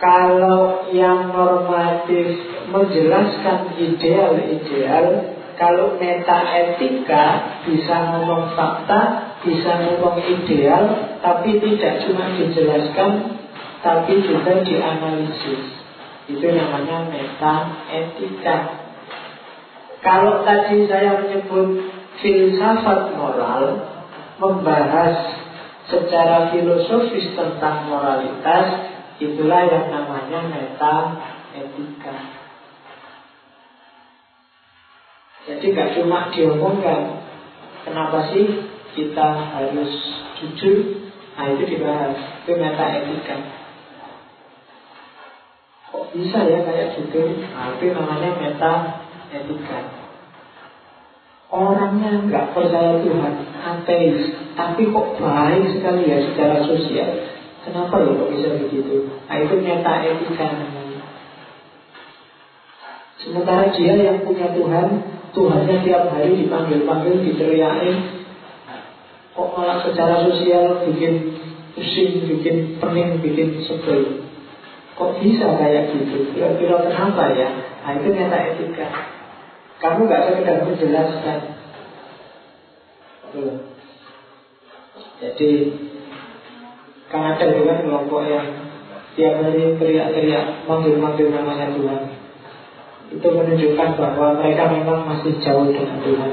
kalau yang normatif menjelaskan ideal-ideal, kalau meta etika bisa ngomong fakta, bisa ngomong ideal, tapi tidak cuma dijelaskan, tapi juga dianalisis. Itu namanya meta etika. Kalau tadi saya menyebut filsafat moral, membahas secara filosofis tentang moralitas, itulah yang namanya meta etika. Jadi gak cuma diomongkan Kenapa sih kita harus jujur? Nah itu dibahas Itu meta etika Kok bisa ya kayak gitu? Nah itu namanya meta etika Orangnya nggak percaya Tuhan Ateis. Tapi kok baik sekali ya secara sosial? Kenapa ya kok bisa begitu? Nah itu meta etika Sementara dia yang punya Tuhan Tuhannya tiap hari dipanggil-panggil, diteriakin. Kok malah secara sosial bikin pusing, bikin pening, bikin sebel? Kok bisa kayak gitu? Kira-kira kenapa ya? Nah itu meta etika Kamu gak sekedar menjelaskan Tuh. Jadi ada juga kelompok yang Tiap hari teriak-teriak Manggil-manggil namanya Tuhan itu menunjukkan bahwa mereka memang masih jauh dengan Tuhan.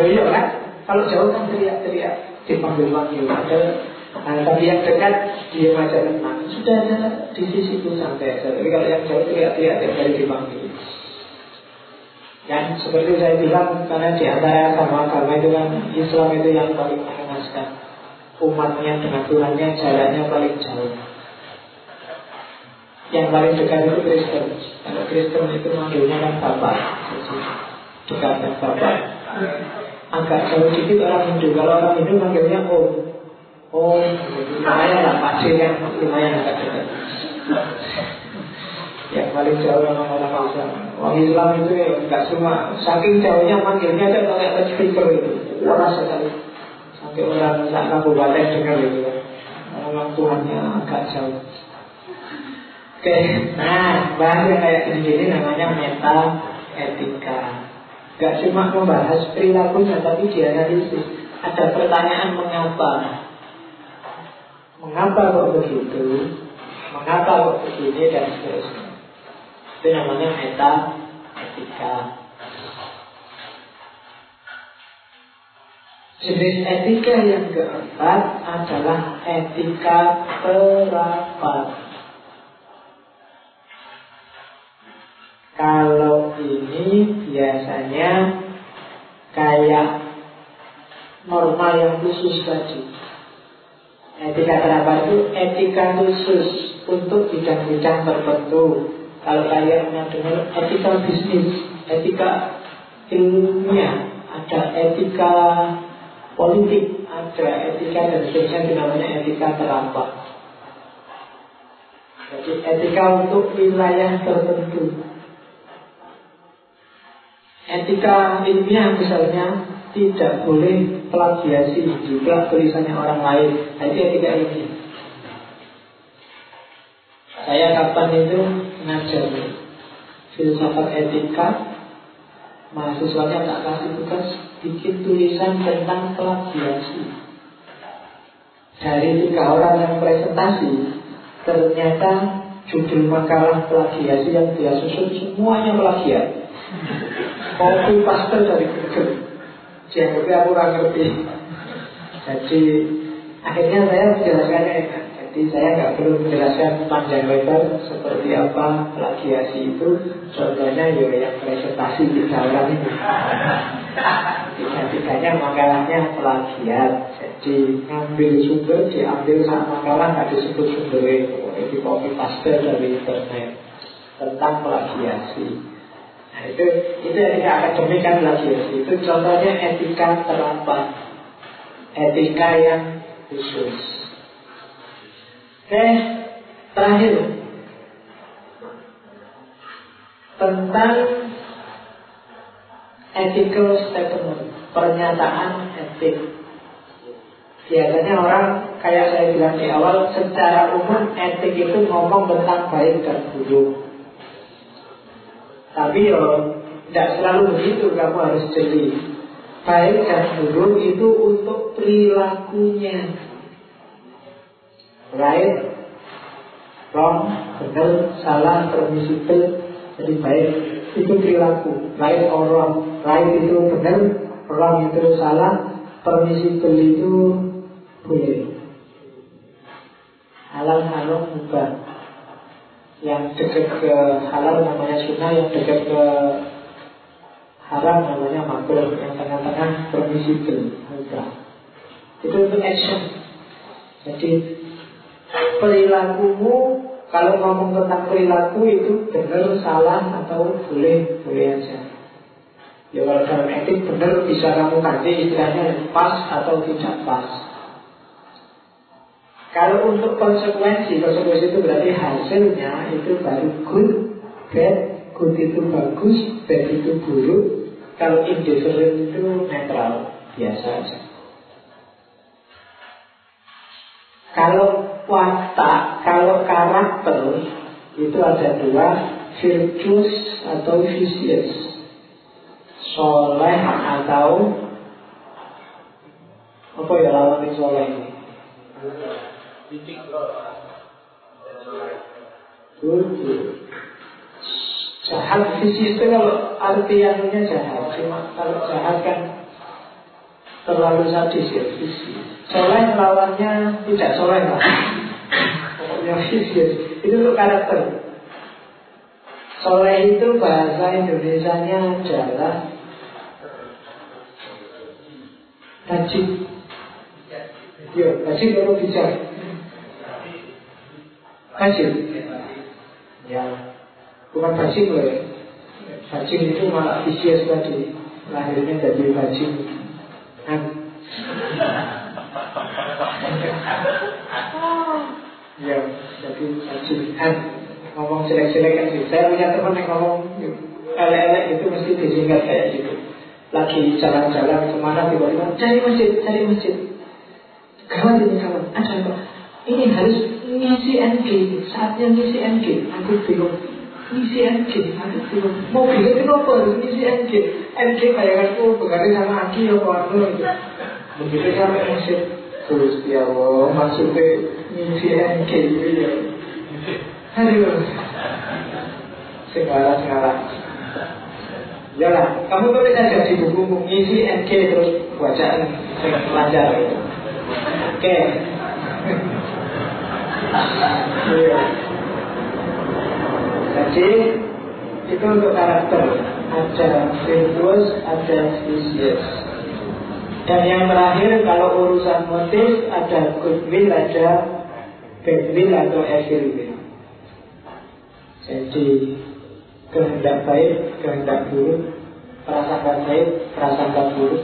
Iya kan? Kalau jauh kan teriak-teriak dipanggil-panggil. Nah, tapi yang dekat dia aja tenang. Sudah ada di sisi itu santai. Tapi kalau yang jauh teriak-teriak tiap kali dipanggil. Dan seperti saya bilang, karena di antara agama-agama itu kan Islam itu yang paling mengemaskan umatnya dengan Tuhannya jalannya paling jauh. Yang paling dekat itu Kristen. Kalau Kristen itu manggilnya kan Bapak. Dekat dengan Bapak. Agak jauh dikit orang Hindu. Kalau orang Hindu manggilnya Om. Om. Lumayan lah Pak yang lumayan agak dekat Yang paling jauh orang-orang Islam Orang Islam itu ya enggak cuma Saking jauhnya manggilnya aja pakai speaker itu Waras sekali Sampai orang tak kabupaten dengar itu Orang Tuhannya agak jauh Oke, nah bahas yang kayak gini-gini namanya meta etika. Gak cuma membahas perilakunya, tapi dianalisis. Ada pertanyaan mengapa? Mengapa kok begitu? Mengapa kok begini dan seterusnya. Itu namanya meta etika. Jenis etika yang keempat adalah etika perapat. Kalau ini biasanya kayak normal yang khusus tadi. Etika terapan itu etika khusus untuk bidang-bidang tertentu. Kalau kalian dengar etika bisnis, etika ilmiah, ada etika politik, ada etika dan seterusnya namanya etika terapan. Jadi etika untuk wilayah tertentu. Etika ilmiah misalnya tidak boleh plagiasi juga tulisannya orang lain. Nah, itu etika ilmiah. Saya kapan itu ngajar filsafat etika, mahasiswanya tak kasih tugas bikin tulisan tentang plagiasi. Dari tiga orang yang presentasi, ternyata judul makalah plagiasi yang dia susun semuanya plagiat. Copy paste dari Google Dianggapnya aku kurang ngerti Jadi Akhirnya saya menjelaskannya enak Jadi saya nggak perlu menjelaskan panjang lebar Seperti apa plagiasi itu. Contohnya ya yang presentasi tiga orang ini Tiga-tiganya makalahnya plagiat. Jadi ngambil sumber Diambil sama makalah nggak disebut sumbernya Di copy paste dari internet Tentang plagiasi. Nah, itu itu etika akademik kan lagi itu contohnya etika terapan etika yang khusus oke terakhir tentang ethical statement pernyataan etik Biasanya orang kayak saya bilang di awal, secara umum etik itu ngomong tentang baik dan buruk. Tapi yo tidak selalu begitu kamu harus jeli. Baik dan buruk itu untuk perilakunya. Right, wrong, benar, salah, permissible. Jadi baik. Itu perilaku, right or wrong. Right itu benar, wrong itu salah, permissible itu boleh. Halal halal mubah. Yang dekat ke halal namanya sunnah yang dekat ke haram namanya makruh. Yang tengah-tengah permissible mubah. Itu untuk action. Jadi perilakumu kalau ngomong tentang perilaku itu benar salah atau boleh boleh aja ya kalau dalam etik benar bisa kamu ganti istilahnya pas atau tidak pas kalau untuk konsekuensi, konsekuensi itu berarti hasilnya itu baru good, bad, good itu bagus, bad itu buruk. Kalau indifferent itu netral, biasa aja. Kalau watak, kalau karakter itu ada dua, virtuous atau vicious. Soleh atau apa ya lawan soleh ini? Jahat fisik itu kalau arti yang jahat Cuma kalau jahat kan terlalu sadis ya fisik Soleh lawannya tidak soleh lah Pokoknya fisik Itu untuk karakter. Soleh itu bahasa Indonesia-nya adalah Bajik Ya, bajik kalau bijak? Bajing Ya Bukan bajing loh ya. Bajing itu malah vicious tadi. Lahirnya dari bajing Kan Ya Jadi Kan Ngomong jelek-jelek kan sih Saya punya teman yang ngomong Elek-elek itu mesti disingkat kayak gitu. Lagi jalan-jalan ke mana tiba-tiba Cari masjid, cari masjid. Gawat ini kawan Ada apa? Ini harus ngisi NG saatnya ngisi NG aku bingung ngisi NG aku bingung bingung kenapa harus ngisi NG NG bayanganku berganti sama Aki ya apa gitu. Begitu sampai ngisi Gusti Allah maksudnya NG gitu ya aduh segala segala Yalah, kamu tulis aja di bukumu ngisi NG terus bacaan lancar gitu. Oke. Iya. Jadi itu untuk karakter ada virtuous, ada vicious. Dan yang terakhir kalau urusan motif ada goodwill, ada badwill atau will. Jadi kehendak baik, kehendak buruk, perasaan baik, perasaan buruk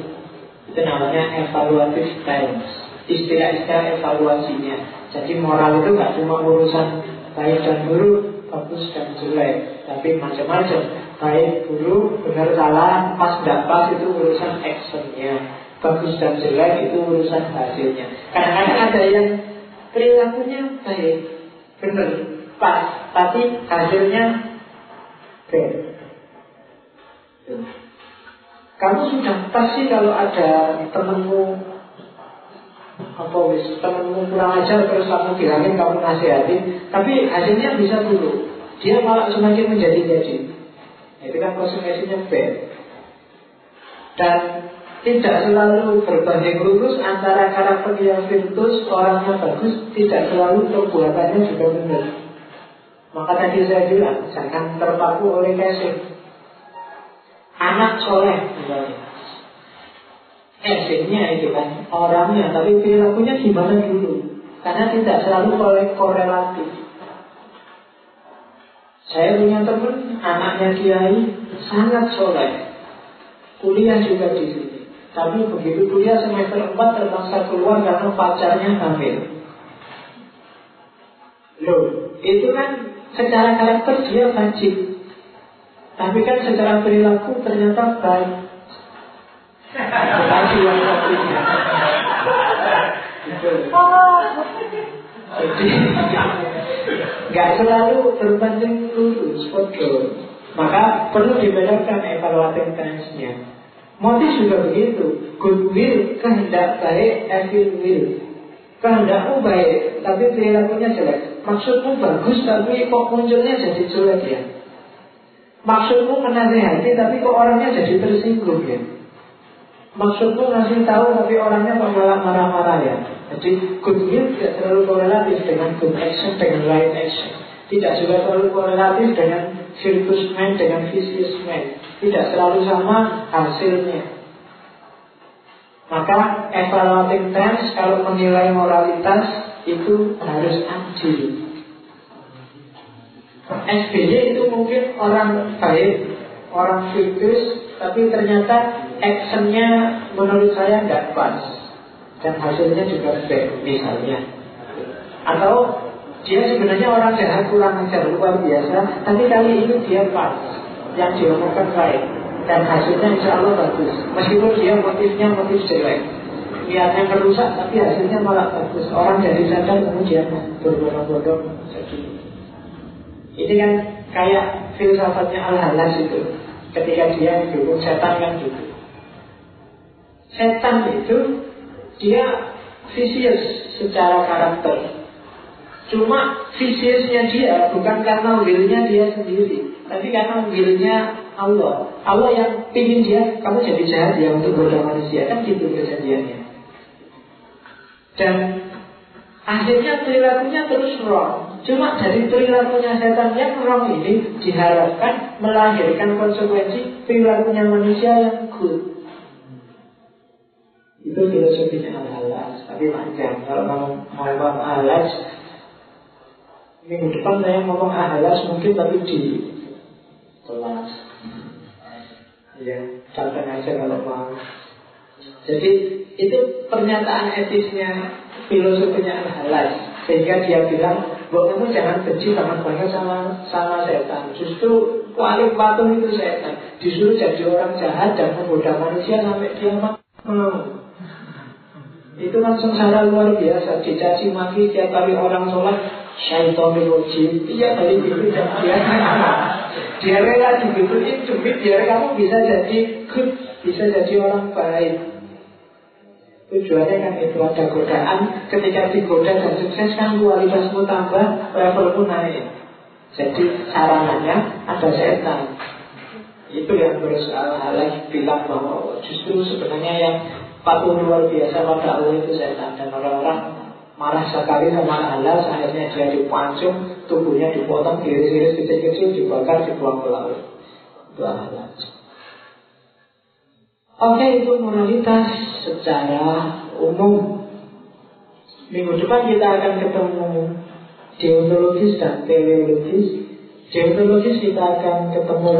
itu namanya evaluative stance. Istilah-istilah evaluasinya jadi moral itu nggak cuma urusan baik dan buruk, bagus dan jelek, tapi macam-macam. Baik, buruk, benar salah, pas tidak pas itu urusan actionnya. Bagus dan jelek itu urusan hasilnya. Kadang-kadang ada yang perilakunya baik, benar, pas, tapi hasilnya bad. Kamu sudah pasti kalau ada temanmu apa wis temenmu kurang ajar terus kamu bilangin kamu nasihati tapi hasilnya bisa dulu dia malah semakin menjadi-jadi itu kan konsekuensinya bad. Dan tidak selalu berbanding lurus antara karakter yang virtus orangnya bagus tidak selalu perbuatannya juga benar. Maka tadi saya bilang jangan terpaku oleh kasih anak soleh misalnya. Esennya itu kan orangnya tapi perilakunya gimana dulu? Karena tidak selalu oleh korelatif. Saya punya teman anaknya kiai sangat soleh. Kuliah juga di sini tapi begitu kuliah semester 4 terpaksa keluar karena pacarnya hamil loh itu kan secara karakter dia wajib tapi kan secara perilaku ternyata baik Gitu. Jadi nggak selalu berbanding lurus, betul. Maka perlu dibedakan evaluating times-nya. Motif juga begitu. Goodwill, kehendak baik, evil will. Kehendakmu baik, tapi perilakunya jelek. Maksudmu bagus, tapi kok munculnya jadi jelek ya. Maksudmu menasehati, tapi kok orangnya jadi tersinggung ya. Maksudmu ngasih tahu, tapi orangnya malah marah-marah ya. Jadi goodwill tidak terlalu korelatif dengan good action, dengan right action. Tidak juga terlalu korelatif dengan virtuous man, dengan vicious man. Tidak selalu sama hasilnya. Maka evaluating test kalau menilai moralitas itu harus adil. SBY itu mungkin orang baik, orang virtuous, tapi ternyata actionnya menurut saya nggak pas dan hasilnya juga baik misalnya. Atau dia sebenarnya orang jahat kurang ajar luar biasa, tapi kali ini dia pas yang diomongkan baik dan hasilnya insya Allah bagus. Meskipun dia motifnya motif jelek, niatnya merusak tapi hasilnya malah bagus. Orang jadi sadar kemudian berbondong-bondong Ini kan kayak filsafatnya Al-Halas itu. Ketika dia mendukung setan kan gitu. Setan itu dia vicious secara karakter. Cuma visiernya dia bukan karena willnya dia sendiri, tapi karena willnya Allah. Allah yang pingin dia, kamu jadi jahat ya untuk bodoh manusia. Kan gitu kejadiannya. Dan akhirnya perilakunya terus wrong. Cuma dari perilakunya setan yang wrong ini diharapkan melahirkan konsekuensi perilakunya manusia yang good. Itu filosofinya al-halas Tapi panjang Kalau mau mau al-halas Minggu depan saya ngomong ahalas mungkin tapi di kelas. Ya, datang aja kalau mau. Jadi itu pernyataan etisnya filosofinya ahalas sehingga dia bilang bahwa kamu jangan benci banget banget sama sama setan. Justru paling patuh itu setan. Disuruh jadi orang jahat dan menggoda manusia sampai dia mau. Itu kan sengsara luar biasa Dicaci maki tiap kali orang sholat syaitonir rojim Iya dari itu dan dia Dia rela digituin demi biar kamu bisa jadi good Bisa jadi orang baik. Tujuannya kan itu ada godaan. Ketika digoda dan sukses kan kualitasmu tambah Levelmu naik. Jadi sarananya ada setan. Itu yang terus Al-Halaj bilang bahwa Justru sebenarnya yang patuh luar biasa pada Allah itu setan Dan orang-orang marah sekali sama Allah akhirnya dia dipancung tubuhnya dipotong iris-iris kecil-kecil dibakar dibuang ke laut. Itu Allah Oke itu moralitas secara umum. Minggu depan kita akan ketemu deontologis dan teleologis. Deontologis kita akan ketemu